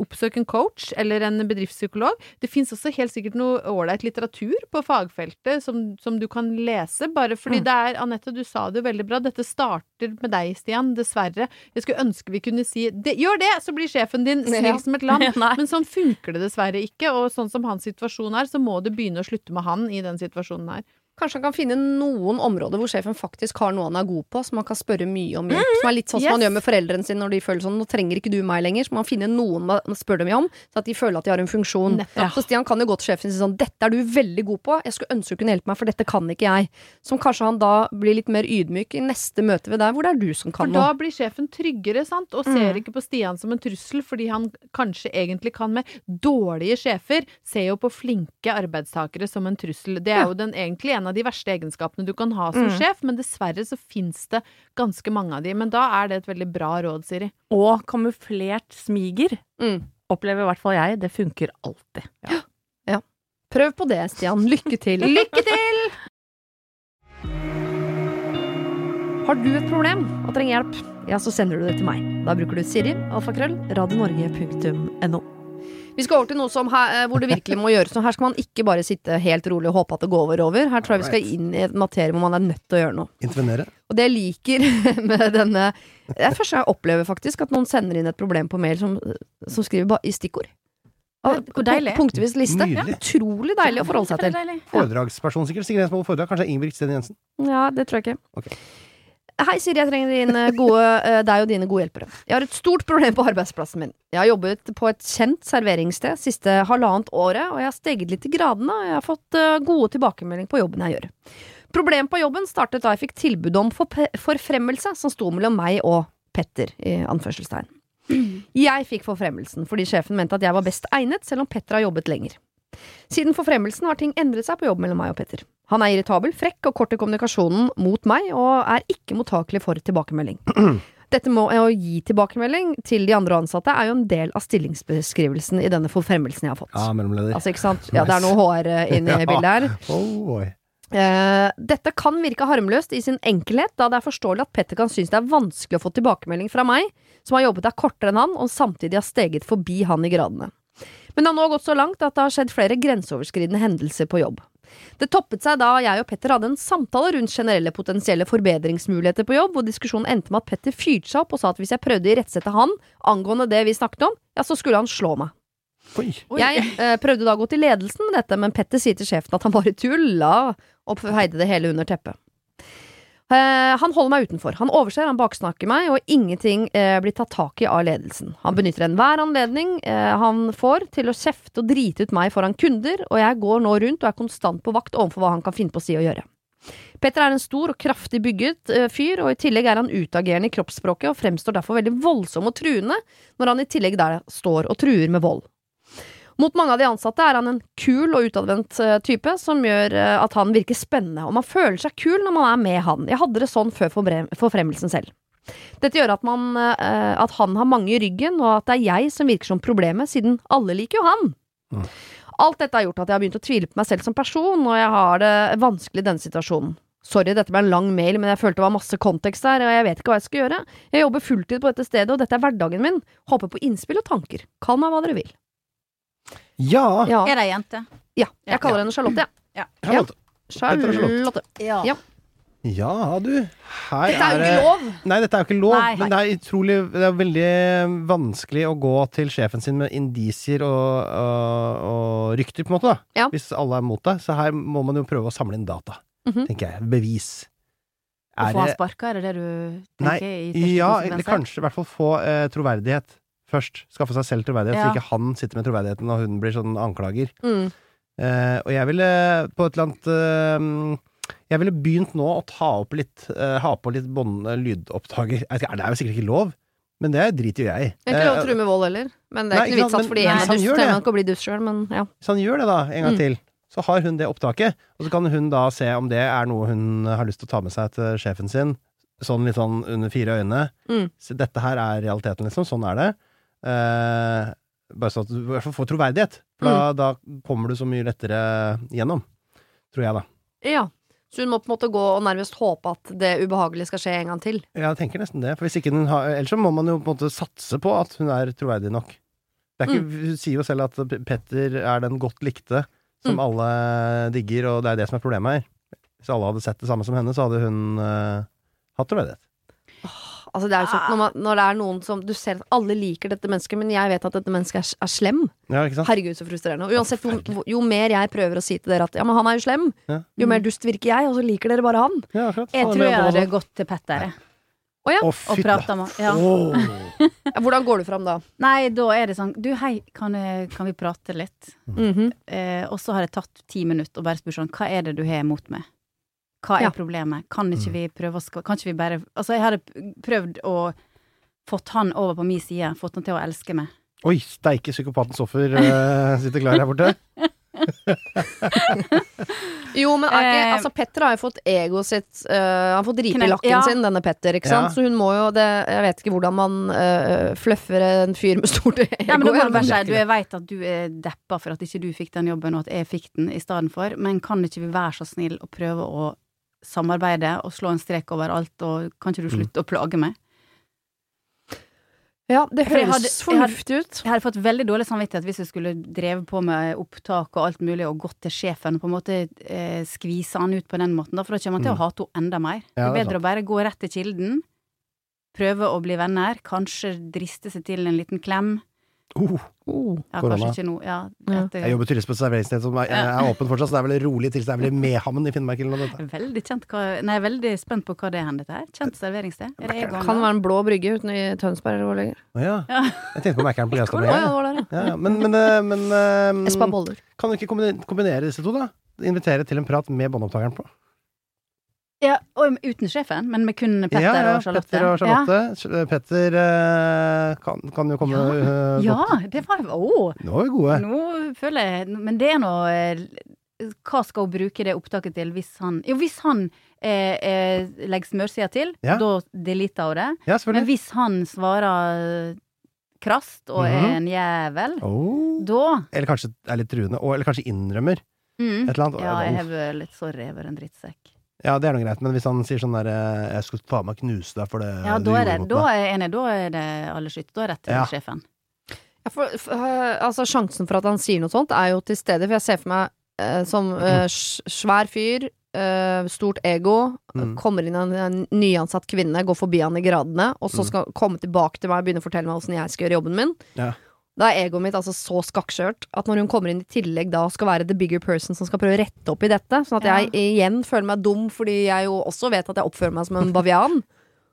oppsøk en coach eller en bedriftspsykolog. Det fins også helt sikkert noe ålreit litteratur på fagfeltet som, som du kan lese, bare fordi Mm. det er Anette, du sa det jo veldig bra. Dette starter med deg, Stian, dessverre. Jeg skulle ønske vi kunne si det, Gjør det, så blir sjefen din snill som et lam. Men sånn funker det dessverre ikke, og sånn som hans situasjon er, så må du begynne å slutte med han i den situasjonen her. Kanskje han kan finne noen områder hvor sjefen faktisk har noe han er god på, som han kan spørre mye om hjelp. Som er litt sånn som Yes. man gjør med foreldrene sine når de føler sånn 'nå trenger ikke du meg lenger', så må han finne noen man spør dem om, så at de føler at de har en funksjon. Ja. Så Stian kan jo gå til sjefen og si sånn 'dette er du veldig god på, jeg skulle ønske du kunne hjelpe meg, for dette kan ikke jeg'. Som kanskje han da blir litt mer ydmyk i neste møte ved deg, hvor det er du som For da noe. blir sjefen tryggere, sant, og ser ikke på Stian som en trussel, fordi han kanskje egentlig kan med dårlige sjefer, ser jo på flinke arbeidstakere som en trussel. Det er jo den, egentlig en av de verste egenskapene du kan ha som Mm. sjef, men dessverre så fins det ganske mange av de. Men da er det et veldig bra råd, Siri. Og kamuflert smiger Mm. opplever i hvert fall jeg. Det funker alltid. Prøv på det, Stian. Lykke til. Lykke til! Har du et problem og trenger hjelp, ja, så sender du det til meg. Da bruker du Siri, alfakrøll, radionorge.no. Vi skal over til noe som her, eh, hvor det virkelig må gjøres noe. Her skal man ikke bare sitte helt rolig og håpe at det går over. over. Her tror jeg vi skal inn i et materie hvor man er nødt til å gjøre noe. Intervenere. Og det jeg liker med denne Det er første gang jeg opplever faktisk at noen sender inn et problem på mail som, som skriver bare i stikkord. Hvor deilig. Punktvis liste. Ja. Utrolig deilig å forholde seg til. Foredragsperson sikkert. Sigrid Ensmo foredrag. Kanskje Ingebrigt Steen Jensen. Ja, det tror jeg ikke. Ok. Hei, Siri, jeg trenger dine gode, eh, deg og dine gode hjelpere. Jeg har et stort problem på arbeidsplassen min. Jeg har jobbet på et kjent serveringssted siste halvannet året, og jeg har steget litt i gradene, og jeg har fått eh, gode tilbakemeldinger på jobben jeg gjør. Problemet på jobben startet da jeg fikk tilbud om forfremmelse som sto mellom meg og Petter, i anførselstegn. Jeg fikk forfremmelsen fordi sjefen mente at jeg var best egnet, selv om Petter har jobbet lenger. Siden forfremmelsen har ting endret seg på jobb mellom meg og Petter. Han er irritabel, frekk og kort i kommunikasjonen mot meg, og er ikke mottakelig for tilbakemelding. Dette med å gi tilbakemelding til de andre ansatte er jo en del av stillingsbeskrivelsen i denne forfremmelsen jeg har fått. Ja, mellomleder. Altså, ikke sant? Ja, det er noe HR inne i bildet her. Oh. Eh, dette kan virke harmløst i sin enkelhet, da det er forståelig at Petter kan synes det er vanskelig å få tilbakemelding fra meg, som har jobbet der kortere enn han, og samtidig har steget forbi han i gradene. Men det har nå gått så langt at det har skjedd flere grenseoverskridende hendelser på jobb. Det toppet seg da jeg og Petter hadde en samtale rundt generelle potensielle forbedringsmuligheter på jobb, hvor diskusjonen endte med at Petter fyrte seg opp og sa at hvis jeg prøvde å irettsette han angående det vi snakket om, ja, så skulle han slå meg. Oi. Jeg eh, prøvde da å gå til ledelsen med dette, men Petter sier til sjefen at han bare tulla, og feide det hele under teppet. Eh, han holder meg utenfor. Han overser, han baksnakker meg, og ingenting eh, blir tatt tak i av ledelsen. Han benytter enhver anledning eh, han får til å kjefte og drite ut meg foran kunder, og jeg går nå rundt og er konstant på vakt overfor hva han kan finne på å si og gjøre. Petter er en stor og kraftig bygget fyr, og i tillegg er han utagerende i kroppsspråket og fremstår derfor veldig voldsom og truende når han i tillegg der står og truer med vold. Mot mange av de ansatte er han en kul og utadvendt eh, type, som gjør eh, at han virker spennende, og man føler seg kul når man er med han. Jeg hadde det sånn før forfremmelsen selv. Dette gjør at, man, eh, at han har mange i ryggen, og at det er jeg som virker som problemet, siden alle liker jo han. Mm. Alt dette har gjort at jeg har begynt å tvile på meg selv som person, og jeg har det vanskelig i denne situasjonen. Sorry, dette ble en lang mail, men jeg følte det var masse kontekst der, og jeg vet ikke hva jeg skal gjøre. Jeg jobber fulltid på dette stedet, og dette er hverdagen min. Håper på innspill og tanker. Kall meg hva dere vil. Ja! Ja, Er det ei jente? ja jeg kaller henne Charlotte, jeg. Ja. Charlotte. Charlotte. Ja. Ja. Ja, du. Her Dette er jo ikke lov! Nei, dette er jo ikke lov, Nei. men det er utrolig Det er veldig vanskelig å gå til sjefen sin med indisier og, og, og rykter, på en måte, da. Ja. Hvis alle er mot deg. Så her må man jo prøve å samle inn data, Mhm. tenker jeg. Bevis. Å Er få han sparka, er det det du Nei, tenker? i Ja, kanskje i hvert fall få eh, troverdighet først. Skaffe seg selv troverdighet, Ja. så ikke han sitter med troverdigheten og hun blir sånn anklager. Mm. Eh, og jeg ville på et eller annet eh, Jeg ville begynt nå å ta opp litt eh, Ha på litt bånd, lydopptaker. Det er jo sikkert ikke lov, men det driter jo jeg i. Det er ikke lov å Eh, true med vold heller. Men det er ikke noe vits at fordi en dust, trenger man ikke å bli dust sjøl, men ja. Hvis han gjør det da, en gang Mm. til, så har hun det opptaket. Og så kan hun da se om det er noe hun har lyst til å ta med seg til sjefen sin. Sånn litt sånn under fire øyne. Mm. Så dette her er realiteten, liksom. Sånn er det. Eh, bare sånn at du i hvert fall får troverdighet. For da, Mm. da kommer du så mye lettere gjennom. Tror jeg, da. ja. Så hun må på en måte gå og nærmest håpe at det ubehagelige skal skje en gang til. Jeg tenker nesten det. For hvis ikke den har Ellers så må man jo på en måte satse på at hun er troverdig nok. Det ikke, Mm. Hun sier jo selv at Petter er den godt likte, som Mm. alle digger, og det er det som er problemet her. Hvis alle hadde sett det samme som henne, så hadde hun uh, hatt troverdighet. Altså det er jo sånn når, man, når det er noen som Du ser at alle liker dette mennesket, men jeg vet at dette mennesket er, er slem. Ja, ikke sant? Herregud, så frustrerende. Og uansett, jo, jo mer jeg prøver å si til dere at ja, men han er jo slem, Ja. jo mer dust virker jeg, og så liker dere bare han. Ja. Jeg tror jeg hadde gått til Petter, jeg. Å ja. Oh, Og prata med ja. oh. Hvordan går du fram da? Nei, da er det sånn Du, hei, kan, kan vi prate litt? Mhm. Eh, og så har jeg tatt ti minutter og bare spurt sånn Hva er det du har imot meg? Hva er Ja. problemet? Kan ikke vi prøve å Kan ikke vi bare Altså, jeg hadde prøvd å fått han over på min side, fått han til å elske meg. Oi, steike psykopatens offer uh, sitter klar her borte. Jo, men er ikke, Eh, altså Petter har jo fått egoet sitt uh, Han har fått ripe i lakken ja. sin, denne Petter, ikke sant? Ja. Så hun må jo det Jeg vet ikke hvordan man uh, fløffer en fyr med stort ego. Ja, men må du bare si du, jeg veit at du er deppa for at ikke du fikk den jobben, og at jeg fikk den i stedet for, men kan ikke vi være så snill og prøve å samarbeide og slå en strek over alt, og kan ikke du Mm. slutte å plage meg? Ja, det høres fornuftig ut. Jeg hadde fått veldig dårlig samvittighet hvis jeg skulle drevet på med opptak og alt mulig og gått til sjefen og på en måte eh, skvise han ut på den måten, da, for da kommer han til å hate henne enda mer. Ja, det det er bedre å bare gå rett til kilden, prøve å bli venner, kanskje driste seg til en liten klem. Oh, Oh. Ja, Korona. kanskje ikke nå, ja. Etter- jeg jobber tydeligvis på et serveringssted som er, er åpen fortsatt, så det er vel rolig til, det er vel i Mehamn i Finnmark eller noe. Dette. Veldig kjent hva Nei, jeg er veldig spent på hva det er hen, dette her. Kjent serveringssted. Er det Egon? Kan da? være en blå brygge uten i Tønsberg eller hvor lenger. Å ja. Ja. Jeg tenkte på Mækkern på Gaustad. ja. Men, men, eh, men eh, Espa boller. kan du ikke kombinere, kombinere disse to, da? Invitere til en prat med båndopptakeren på. Ja, og uten sjefen, men med kun Petter ja, ja, og Charlotte. Petter og Charlotte. Petter eh, kan, kan jo komme Ja. eh, Ja, ja det var jo Nå er vi gode. Nå føler jeg Men det er nå eh, Hva skal hun bruke det opptaket til hvis han Jo, hvis han eh, eh, legger smørsida til, Ja. da deleter hun det. Ja, Men hvis han svarer krast og er Mhm. en jævel, Oh. da Eller kanskje er litt truende. Og, eller kanskje innrømmer mm. et eller annet. Ja, jeg har vært litt sorry, jeg har vært en drittsekk. Ja, det er noe greit, men hvis han sier sånn der eh, 'Jeg skulle faen meg knuse deg for det Ja, du da er, gjorde det, mot da meg'. er jeg enig. Da er det alle skytt. Da er det til Ja. sjefen. Ja, for, for, øh, altså, sjansen for at han sier noe sånt, er jo til stede. For jeg ser for meg eh, som eh, svær fyr, eh, stort ego, Mm. kommer inn en, en nyansatt kvinne, går forbi han i gradene, og så Mm. skal komme tilbake til meg og begynne å fortelle meg åssen jeg skal gjøre jobben min. Ja. Da er egoet mitt altså så skakkskjørt at når hun kommer inn i tillegg da skal være the bigger person som skal prøve å rette opp i dette, sånn at Ja. jeg igjen føler meg dum fordi jeg jo også vet at jeg oppfører meg som en bavian.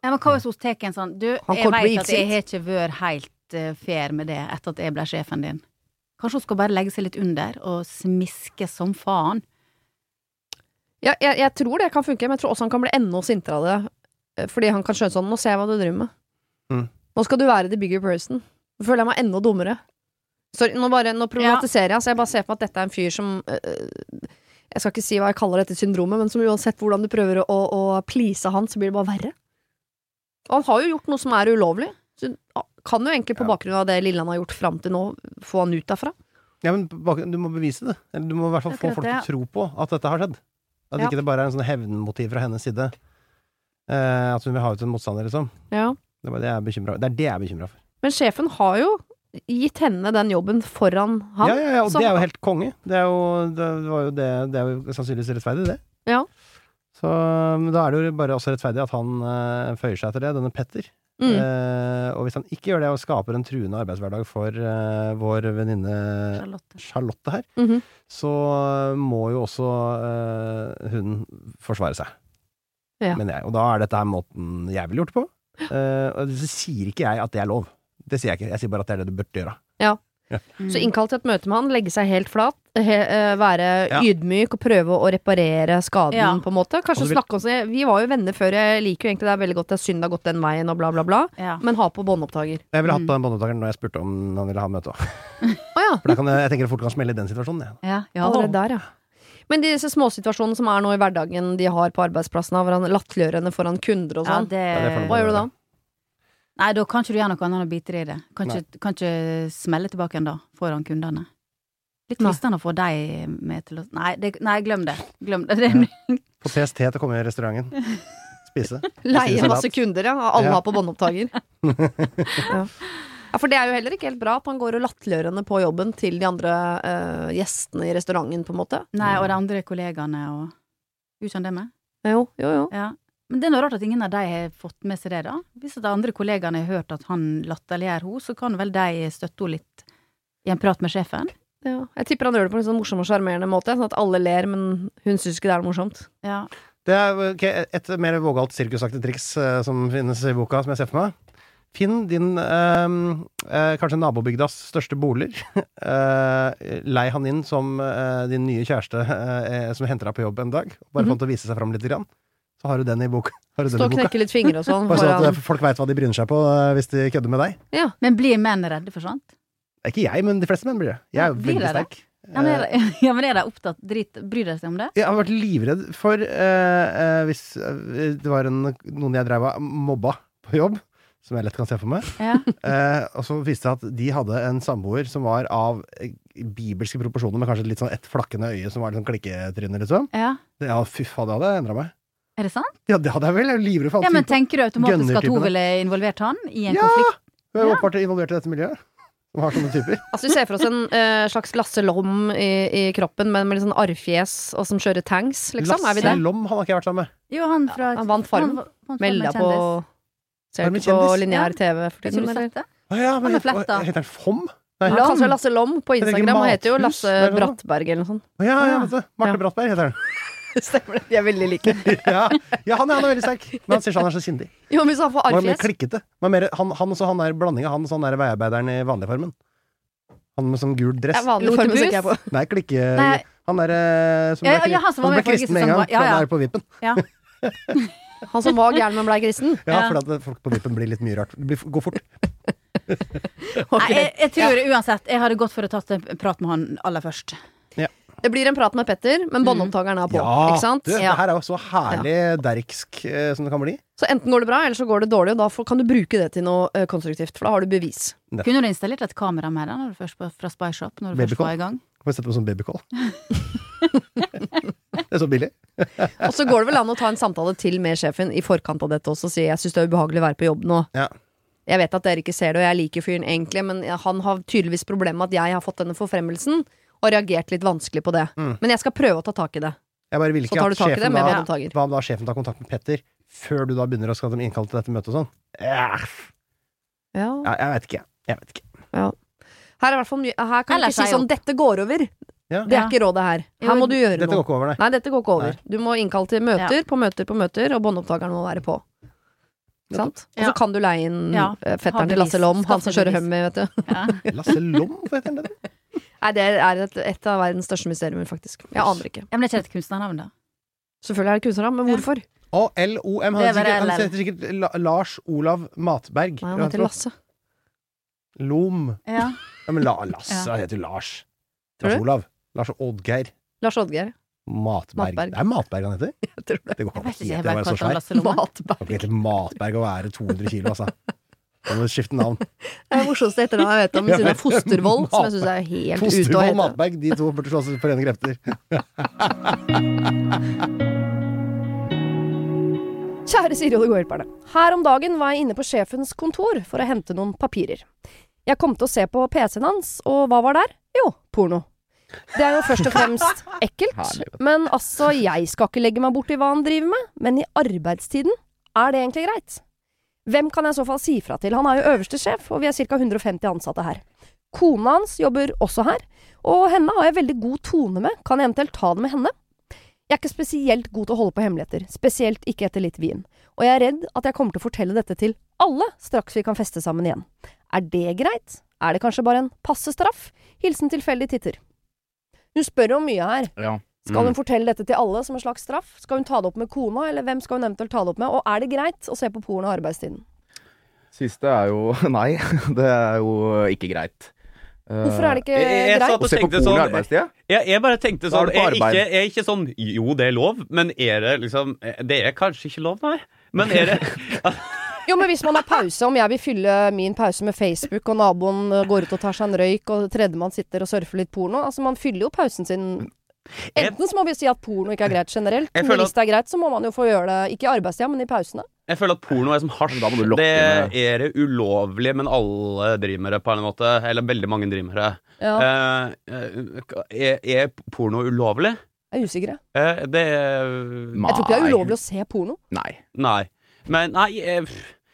Ja, men hva hvis hun tar en sånn Du, Han jeg veit at jeg har ikke vært helt uh, fair med det etter at jeg ble sjefen din. Kanskje hun skal bare legge seg litt under og smiske som faen. Ja, jeg, jeg tror det kan funke, men jeg tror også han kan bli enda sintere av det. eh, Fordi han kan skjønne sånn Nå ser jeg hva du driver med. Mm. Nå skal du være the bigger person. Nå føler jeg meg enda dummere. Sorry, nå, bare, nå problematiserer jeg, så jeg bare ser på at dette er en fyr som øh, Jeg skal ikke si hva jeg kaller dette syndromet, men som uansett hvordan du prøver å, å please han, så blir det bare verre. Og han har jo gjort noe som er ulovlig. Så kan jo egentlig på Ja. bakgrunn av det lille han har gjort fram til nå, få han ut derfra. Ja, men du må bevise det. Eller du må i hvert fall få folk til å tro på at dette har skjedd. At Ja. ikke det bare er en sånn hevnmotiv fra hennes side. Eh, at hun vil ha ut en motstander, liksom. Ja. Det det jeg bekymra Det er det jeg er bekymra for. Men sjefen har jo gitt henne den jobben foran han. ja, ja, ja, og så- det er jo helt konge. Det er jo, det var jo det, det er jo sannsynligvis rettferdig, det. Ja. Så men da er det jo bare også rettferdig at han eh, føyer seg etter det, denne Petter. Mm. Eh, og hvis han ikke gjør det og skaper en truende arbeidshverdag for eh, vår venninne Charlotte. Charlotte her, Mhm. så må jo også eh, hun forsvare seg. Ja. Men jeg. Og da er dette her måten jeg ville gjort det på. Eh, og så sier ikke jeg at det er lov. Det sier jeg ikke. Jeg sier bare at det er det du burde gjøre. Så innkall til et møte med han, legge seg helt flat, he, uh, være Ja. ydmyk og prøve å reparere skaden, Ja. på en måte. Kanskje vil- snakke om det. Vi var jo venner før, jeg liker jo egentlig det er veldig godt, det er synd det har gått den veien, og bla, bla, bla. Ja. Men ha på båndopptaker. Jeg ville hatt Mm. på den båndopptakeren når jeg spurte om han ville ha møte òg. oh, ja. For da kan jeg, jeg tenker det fort kan smelle i den situasjonen. jeg. Ja, ja. Allerede der, ja. Men disse småsituasjonene som er nå i hverdagen de har på arbeidsplassen, hvor latterliggjørende foran kunder og sånn. det, Ja, det Hva gjør du da? Nei, da kan ikke du gjøre noe annet enn å bite deg i det. Kan ikke, kan ikke smelle tilbake igjen da, foran kundene. Litt fristende å få deg med til å Nei, det, nei glem det. Glem det. det Få PST til å komme i restauranten. Spise. Leie en masse kunder, ja. Alle Ja. har på båndopptaker. ja. ja, for det er jo heller ikke helt bra at han går og latterliggjørende på jobben til de andre eh, gjestene i restauranten, på en måte. Nei, og de andre kollegaene og Gjorde han det med? Jo, jo, jo. Ja. Men det er noe rart at ingen av de har fått med seg det, da. Hvis de andre kollegaene har hørt at han latterliggjør henne, så kan vel de støtte henne litt i en prat med sjefen? Ja. Jeg tipper han gjør det på en sånn morsom og sjarmerende måte, sånn at alle ler, men hun syns ikke det er noe morsomt. Ja. Det er okay, et mer vågalt sirkusaktig triks eh, som finnes i boka, som jeg ser for meg. Finn din eh, eh, kanskje nabobygdas største boliger. Eh, lei han inn som eh, din nye kjæreste eh, som henter deg på jobb en dag. Bare for han til å vise seg fram litt. Grann. Så har du den i boka. Har du den Stå og knekke litt fingre og sånn. Bare sånn at folk veit hva de bryner seg på eh, hvis de kødder med deg. Men blir menn redde for sånt? Ikke jeg, men de fleste menn blir det. Jeg er jo veldig sterk. Ja, men er, de- ja, men er de opptatt drit, Bryr de seg om det? Jeg har vært livredd for eh, eh, hvis eh, det var en, noen jeg drev og mobba på jobb, som jeg lett kan se for meg. Ja. Eh, og så viste det seg at de hadde en samboer som var av eh, bibelske proporsjoner, med kanskje litt sånn ett flakkende øye som var litt sånn klikketryne, liksom. ja. Det- Ja, fy faen, det hadde endra meg. Er det sant? Ja, det hadde jeg vel. Jeg er livredd for Ja, men tenker du automatisk at hun ville involvert han i en Ja! konflikt? Hun er Ja. åpenbart involvert i dette miljøet. Hun har sånne typer. Altså Vi ser for oss en uh, slags Lasse Lom i, i kroppen, men med litt sånn arrfjes, og som kjører tanks, liksom. er vi det? Lasse Lom, han har ikke jeg vært sammen med. Jo, han fra ja, han vant Farmen Melda på. Ser du ikke på lineær TV for tiden, eller? sett ja, men Han er heter, fletta. heter han FOM? Nei. Han Kanskje Lasse Lom på Instagram, Han heter jo Lasse Brattberg eller noe sånt. Ja, ja, vet du. Marte Ja. Brattberg heter han. Stemmer det. De er veldig like. ja, ja han, er, han er veldig sterk. Men han sier sånn han er så sindig. Jo, men så han får Han er mer arrfjes klikkete. Han, er mer, han, han, også, han er blandinga. han sånn der veiarbeideren i vanlig formen. Han med sånn gul dress. vanlig form, Lotebus? tenker jeg på. Nei, klikke... Nei. Han er eh, som Ja, ble, ja, han som var ble med kristen med en gang. var- ja. Han er på vippen. Ja. Han som var gæren, men blei kristen. Ja, Ja. for at folk på vippen blir litt mye rart. Det blir, går fort. Nei, jeg, jeg tror uansett Jeg hadde gått for å tatt en prat med han aller først. Det blir en prat med Petter, men båndopptakeren er på. Ja, ikke sant? du, det her er jo så herlig derksk eh, som det kan bli. Så enten går det bra, eller så går det dårlig, og da får, kan du bruke det til noe eh, konstruktivt. For da har du bevis. Kunne du installert et kamera med deg når du først fra Spy Shop? Når du først var i gang? Kan vi sette på sånn babycall? det er så billig. Og så går det vel an å ta en samtale til med sjefen i forkant av dette også og si jeg syns det er ubehagelig å være på jobb nå. Ja. Jeg vet at dere ikke ser det, og jeg liker fyren egentlig, men han har tydeligvis problemer med at jeg har fått denne forfremmelsen, og reagert litt vanskelig på det. Mm. Men jeg skal prøve å ta tak i det. Jeg bare vil Så ikke tar du at tak i det sjefen med da. Hva om da sjefen tar kontakt med Petter før du da begynner å skal de innkalle til dette møtet og sånn? Ja, Ja. ja, jeg vet ikke. Jeg vet ikke. Her er fall Her kan du ikke si sånn 'dette går over'. Ja. Det er ikke rådet her. Her må du gjøre Dette går ikke over, nei. Nei, dette går ikke over. Du må innkalle til møter Ja. på møter på møter, og båndopptakeren må være på. Ikke sant? Og så Ja. kan du leie inn Ja. eh, fetteren til. Lasse Lom, han som kjører Hummy, vet du. Ja. Lasse Lom, hva heter han? Nei, det er et, et av verdens største mysterier, faktisk. Jeg aner ikke. Ja, men det er ikke et kunstnernavn, da? Selvfølgelig er det kunstnernavn, men hvorfor? Å, LOM. Han heter sikkert, han heter sikkert Lars Olav Matberg. Nei, han heter Lasse. Lom. Ja. Men Lasse heter jo Lars. Lars? Olav. Lars Oddgeir. Lars Oddgeir. Matberg. Matberg. Det er Matberg han heter. Jeg tror det. Det går ikke an å bare være så svær. Lasse Lomme. Det kan ikke hete Matberg å være 200 kilo, altså. Må du skifte navn. Det er det morsomste etternavnet jeg vet om, ved siden av Fostervoll, som jeg syns er helt ute å Fostervoll hete. Matberg, de to burde slåss for rene krefter. Kjære Siri og de gode hjelperne. Her om dagen var jeg inne på sjefens kontor for å hente noen papirer. Jeg kom til å se på PC-en hans, og hva var der? Jo, porno. Det er jo først og fremst ekkelt. Men altså, jeg skal ikke legge meg borti hva han driver med. Men i arbeidstiden, er det egentlig greit? Hvem kan jeg i så fall si fra til? Han er jo øverste sjef, og vi er ca. 150 ansatte her. Kona hans jobber også her, og henne har jeg veldig god tone med. Kan jeg eventuelt ta det med henne? Jeg er ikke spesielt god til å holde på hemmeligheter, spesielt ikke etter litt vin. Og jeg er redd at jeg kommer til å fortelle dette til alle straks vi kan feste sammen igjen. Er det greit? Er det kanskje bare en passe straff? Hilsen tilfeldig titter. Hun spør om mye her. Ja. Skal hun Mm. fortelle dette til alle som en slags straff? Skal hun ta det opp med kona, eller hvem skal hun eventuelt ta det opp med? Og er det greit å se på porno i arbeidstiden? Siste er jo nei. Det er jo ikke greit. Eh, Hvorfor er det ikke Jeg- jeg greit? Å se på porno i sånn- arbeidstida? Jeg, jeg bare tenkte sånn jeg, ikke, jeg er ikke sånn Jo, det er lov, men er det liksom Det er kanskje ikke lov, nei. Men er det Jo, men hvis man har pause, om jeg vil fylle min pause med Facebook, og naboen eh, går ut og tar seg en røyk, og tredjemann sitter og surfer litt porno Altså, man fyller jo pausen sin Enten så må vi si at porno ikke er greit generelt, føler hvis det er greit, så må man jo få gjøre det ikke i arbeidstida, men i pausene. Jeg føler at porno er som hasj. Det er det ulovlig, men alle driver med det på en måte. Eller veldig mange driver med det. Ja, Eh, eh, er, er porno ulovlig? jeg er usikker. jeg. Eh, det er Jeg tror ikke det er ulovlig å se porno. Nei. Nei. Men nei jeg...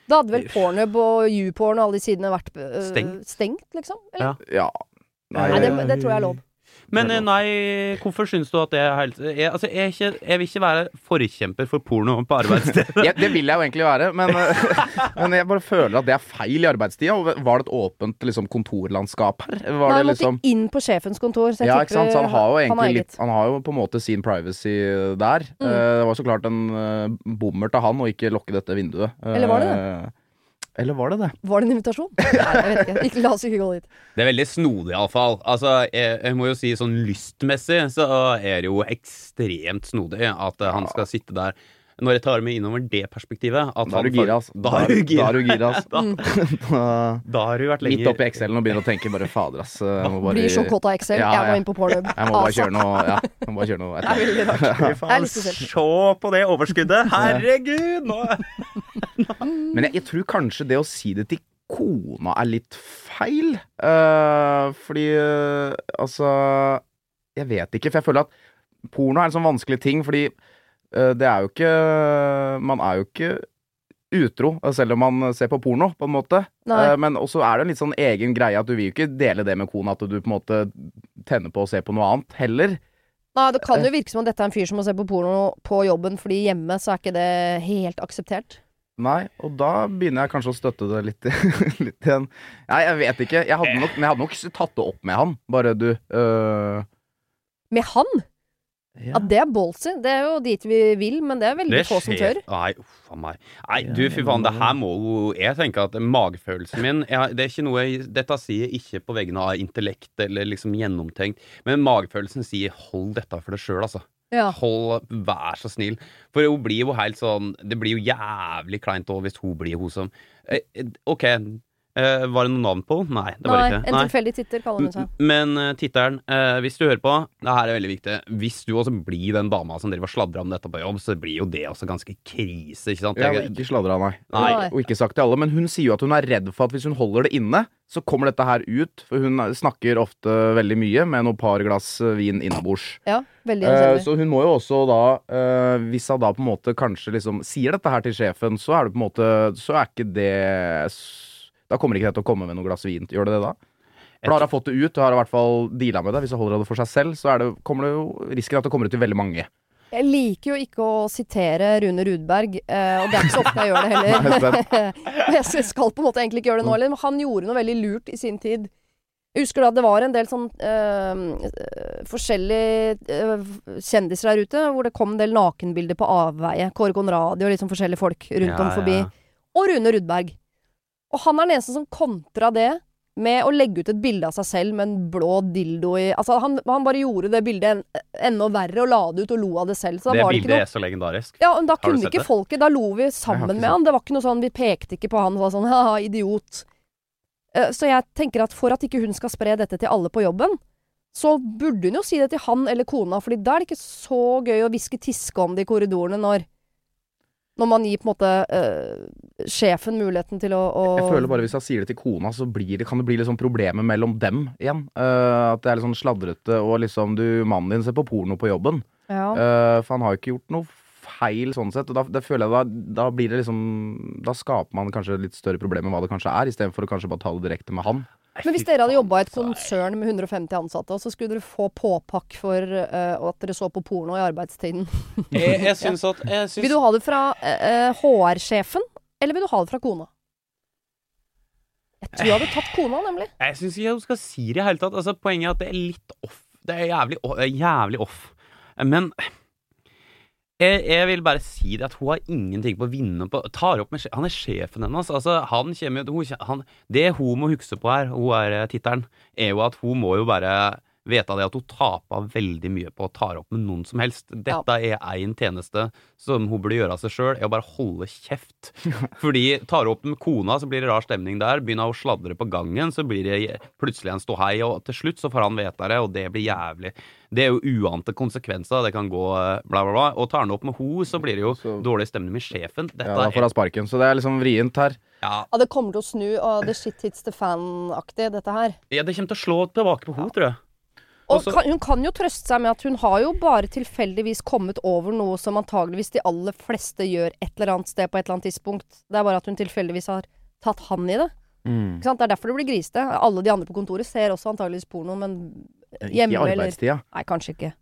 Da hadde vel Pornhub og YouPorn og alle de sidene vært øh, Stengt. stengt, liksom? Eller? Ja. Nei, Nei, det, det tror jeg er lov. Men eh, nei, hvorfor syns du at det er helt jeg, Altså, jeg, ikke, jeg vil ikke være forkjemper for porno på arbeidsstedet. Ja, det vil jeg jo egentlig være, men, eh, men jeg bare føler at det er feil i arbeidstida. Var det et åpent liksom, kontorlandskap her? Var Nei, han det måtte liksom inn på sjefens kontor, så jeg ja, tipper ikke sant? Så han har jo egentlig litt Han har jo på en måte sin privacy der. Mm. Eh, det var så klart en uh, bommert av han å ikke lukke dette vinduet. Eller var det Eh, Eller var det det? Var det en invitasjon? Nei, jeg vet ikke. ikke. La oss ikke gå dit. Det er veldig snodig, iallfall. Altså, jeg, jeg må jo si sånn lystmessig så er det jo ekstremt snodig at eh, han skal sitte der. Når jeg tar med innover det perspektivet at Da er du gira, altså. Da er du gira. Da er du gira, altså. Da, Mm. Da- har du vært lenger Midt oppi Excel-en og begynner å tenke bare fader, ass. Bare, Blir så kåt av Excel. Ja, Jeg må inn på Pornhub. Jeg må bare kjøre noe Ja, jeg må bare kjøre noe Det er veldig rart. Se på det overskuddet! Herregud! Nå Men jeg, jeg tror kanskje det å si det til kona er litt feil. Uh, fordi uh, altså Jeg vet ikke, for jeg føler at porno er en sånn vanskelig ting, fordi uh, det er jo ikke Man er jo ikke utro selv om man ser på porno, på en måte. Nei. Men også er det en litt sånn egen greie at du vil jo ikke dele det med kona, at du på en måte tenner på å se på noe annet heller. Nei, det kan jo virke som om dette er en fyr som må se på porno på jobben, fordi hjemme så er ikke det helt akseptert. Nei, og da begynner jeg kanskje å støtte det litt, litt igjen. Nei, jeg vet ikke. Jeg hadde nok, men jeg hadde nok tatt det opp med han. Bare du øh, Med han? ja. Ja, det er ballsy. Det er jo dit vi vil, men det er veldig få som tør. Nei, uff a meg. Nei, du, fy faen, det her må jo Jeg tenker at magefølelsen min jeg, Det er ikke noe jeg, Dette sier jeg ikke på vegne av intellekt eller liksom gjennomtenkt, men magefølelsen sier 'hold dette for deg sjøl', altså. Ja. Hold, Vær så snill. For hun blir jo helt sånn Det blir jo jævlig kleint òg hvis hun blir hun som eh, OK, eh, var det noe navn på henne? Nei, det var Nei, ikke. en tilfeldig titter kaller hun seg. Men uh, tittelen, uh, hvis du hører på, det her er veldig viktig. Hvis du også blir den dama som driver og sladrer om dette på jobb, så blir jo det også ganske krise, ikke sant? Jeg Jeg- har ikke sladra, nei. Nei. Og ikke sagt til alle. Men hun sier jo at hun er redd for at hvis hun holder det inne, så kommer dette her ut. For hun snakker ofte veldig mye med noen par glass vin innabords. Ja, veldig Eh, så hun må jo også da uh, Hvis hun da på en måte kanskje liksom sier dette her til sjefen, så er det på en måte Så er ikke det s- Da kommer ikke det til å komme med noe glass vin. Gjør det det da? Da har fått det ut, og har i hvert fall deala med det. Hvis du holder det for seg selv, så er det, kommer det jo risken at det kommer ut til veldig mange. Jeg liker jo ikke å sitere Rune Rudberg, eh, og det er ikke så ofte jeg gjør det heller. jeg skal på en måte egentlig ikke gjøre det nå heller, men han gjorde noe veldig lurt i sin tid. Jeg husker da det var en del sånn øh, forskjellige øh, kjendiser der ute, hvor det kom en del nakenbilder på avveie. Kåre Conradi og sånn forskjellige folk rundt Ja, om forbi. ja. Og Rune Rudberg. Og han er den eneste som kontra det med å legge ut et bilde av seg selv med en blå dildo i Altså, han, han bare gjorde det bildet en, enda verre og la det ut og lo av det selv. Det det bildet noe er så legendarisk. ja, men da Har du kunne sett ikke det? folket Da lo vi sammen med han. Det var ikke noe sånn Vi pekte ikke på han og var sånn haha, idiot. Eh, Så jeg tenker at for at ikke hun skal spre dette til alle på jobben, så burde hun jo si det til han eller kona, Fordi da er det ikke så gøy å hviske tiske om det i korridorene når Når man gir på en måte eh, sjefen muligheten til å, å Jeg føler bare hvis jeg sier det til kona, så blir det, kan det bli liksom problemer mellom dem igjen. Uh, at det er litt sånn sladrete, og liksom du, mannen din ser på porno på jobben. ja. Uh, for han har jo ikke gjort noe feil sånn sett. Og da, det føler jeg da, da blir det liksom Da skaper man kanskje litt større problemer enn hva det kanskje er, istedenfor å kanskje bare ta det direkte med han. Men hvis dere hadde jobba i et konsern med 150 ansatte, og så skulle dere få påpakk for uh, at dere så på porno i arbeidstiden Jeg, jeg syns at jeg syns, Vil du ha det fra uh, HR-sjefen, eller vil du ha det fra kona? Jeg tror jeg hadde tatt kona, nemlig. Jeg syns ikke hun skal si det i hele tatt. Altså, poenget er at det er litt off. Det er jævlig, off. det er jævlig off. Men jeg, jeg vil bare si det at hun har ingenting på å vinne på tar opp med, Han er sjefen hennes. Altså, han kommer, hun, det hun må huske på her, hun er eh, tittelen, er jo at hun må jo bare vite det at hun taper veldig mye på å ta opp med noen som helst. Dette er én tjeneste som hun burde gjøre av seg sjøl, er å bare holde kjeft. Fordi tar hun opp med kona, så blir det rar stemning der. Begynner hun å sladre på gangen, så blir det plutselig en ståhei, og til slutt så får han vite det, og det blir jævlig. Det er jo uante konsekvenser, det kan gå eh, bla, bla, bla. Og tar han opp med ho, så blir det jo dårlig stemning med sjefen. Dette Ja, da får han sparken. Så det er liksom vrient her. ja, Ja, det kommer til å snu, og det shit hits the fan-aktig, dette her. ja, det kommer til å slå tilbake på ho, tror jeg. Og Også- kan, hun kan jo trøste seg med at hun har jo bare tilfeldigvis kommet over noe som antageligvis de aller fleste gjør et eller annet sted på et eller annet tidspunkt. Det er bare at hun tilfeldigvis har tatt han i det. Mm. Ikke sant? Det er derfor det blir grisete. Alle de andre på kontoret ser også antageligvis porno, men Ikke hjemme i eller arbeidstida. Nei, kanskje ikke.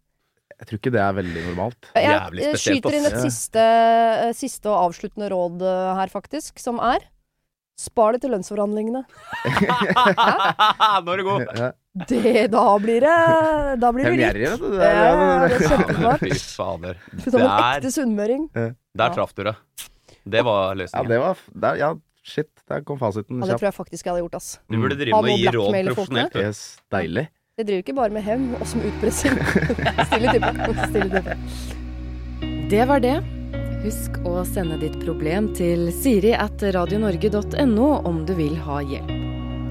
Jeg tror ikke det er veldig normalt. Jeg, jeg skyter inn et siste, eh, siste og avsluttende råd eh, her, faktisk, som er Spar det til lønnsforhandlingene. Nå er det god! Ja. Det, da blir det Da blir Jeg det er litt. gjerrig, vet du. Ja, det er Fy fader. Som en ekte sunnmøring. der traff du det. Det var Ja, løsningen. det var der, Ja, shit. Der kom fasiten Ja, det tror jeg faktisk jeg hadde gjort, ass. Du burde drive med å gi råd profesjonelt. du. Yes, deilig. Det driver ikke bare med hevn, også med utpressing. Stille type. Stille type. Det var det. Husk å sende ditt problem til siri at radionorge.no om du vil ha hjelp.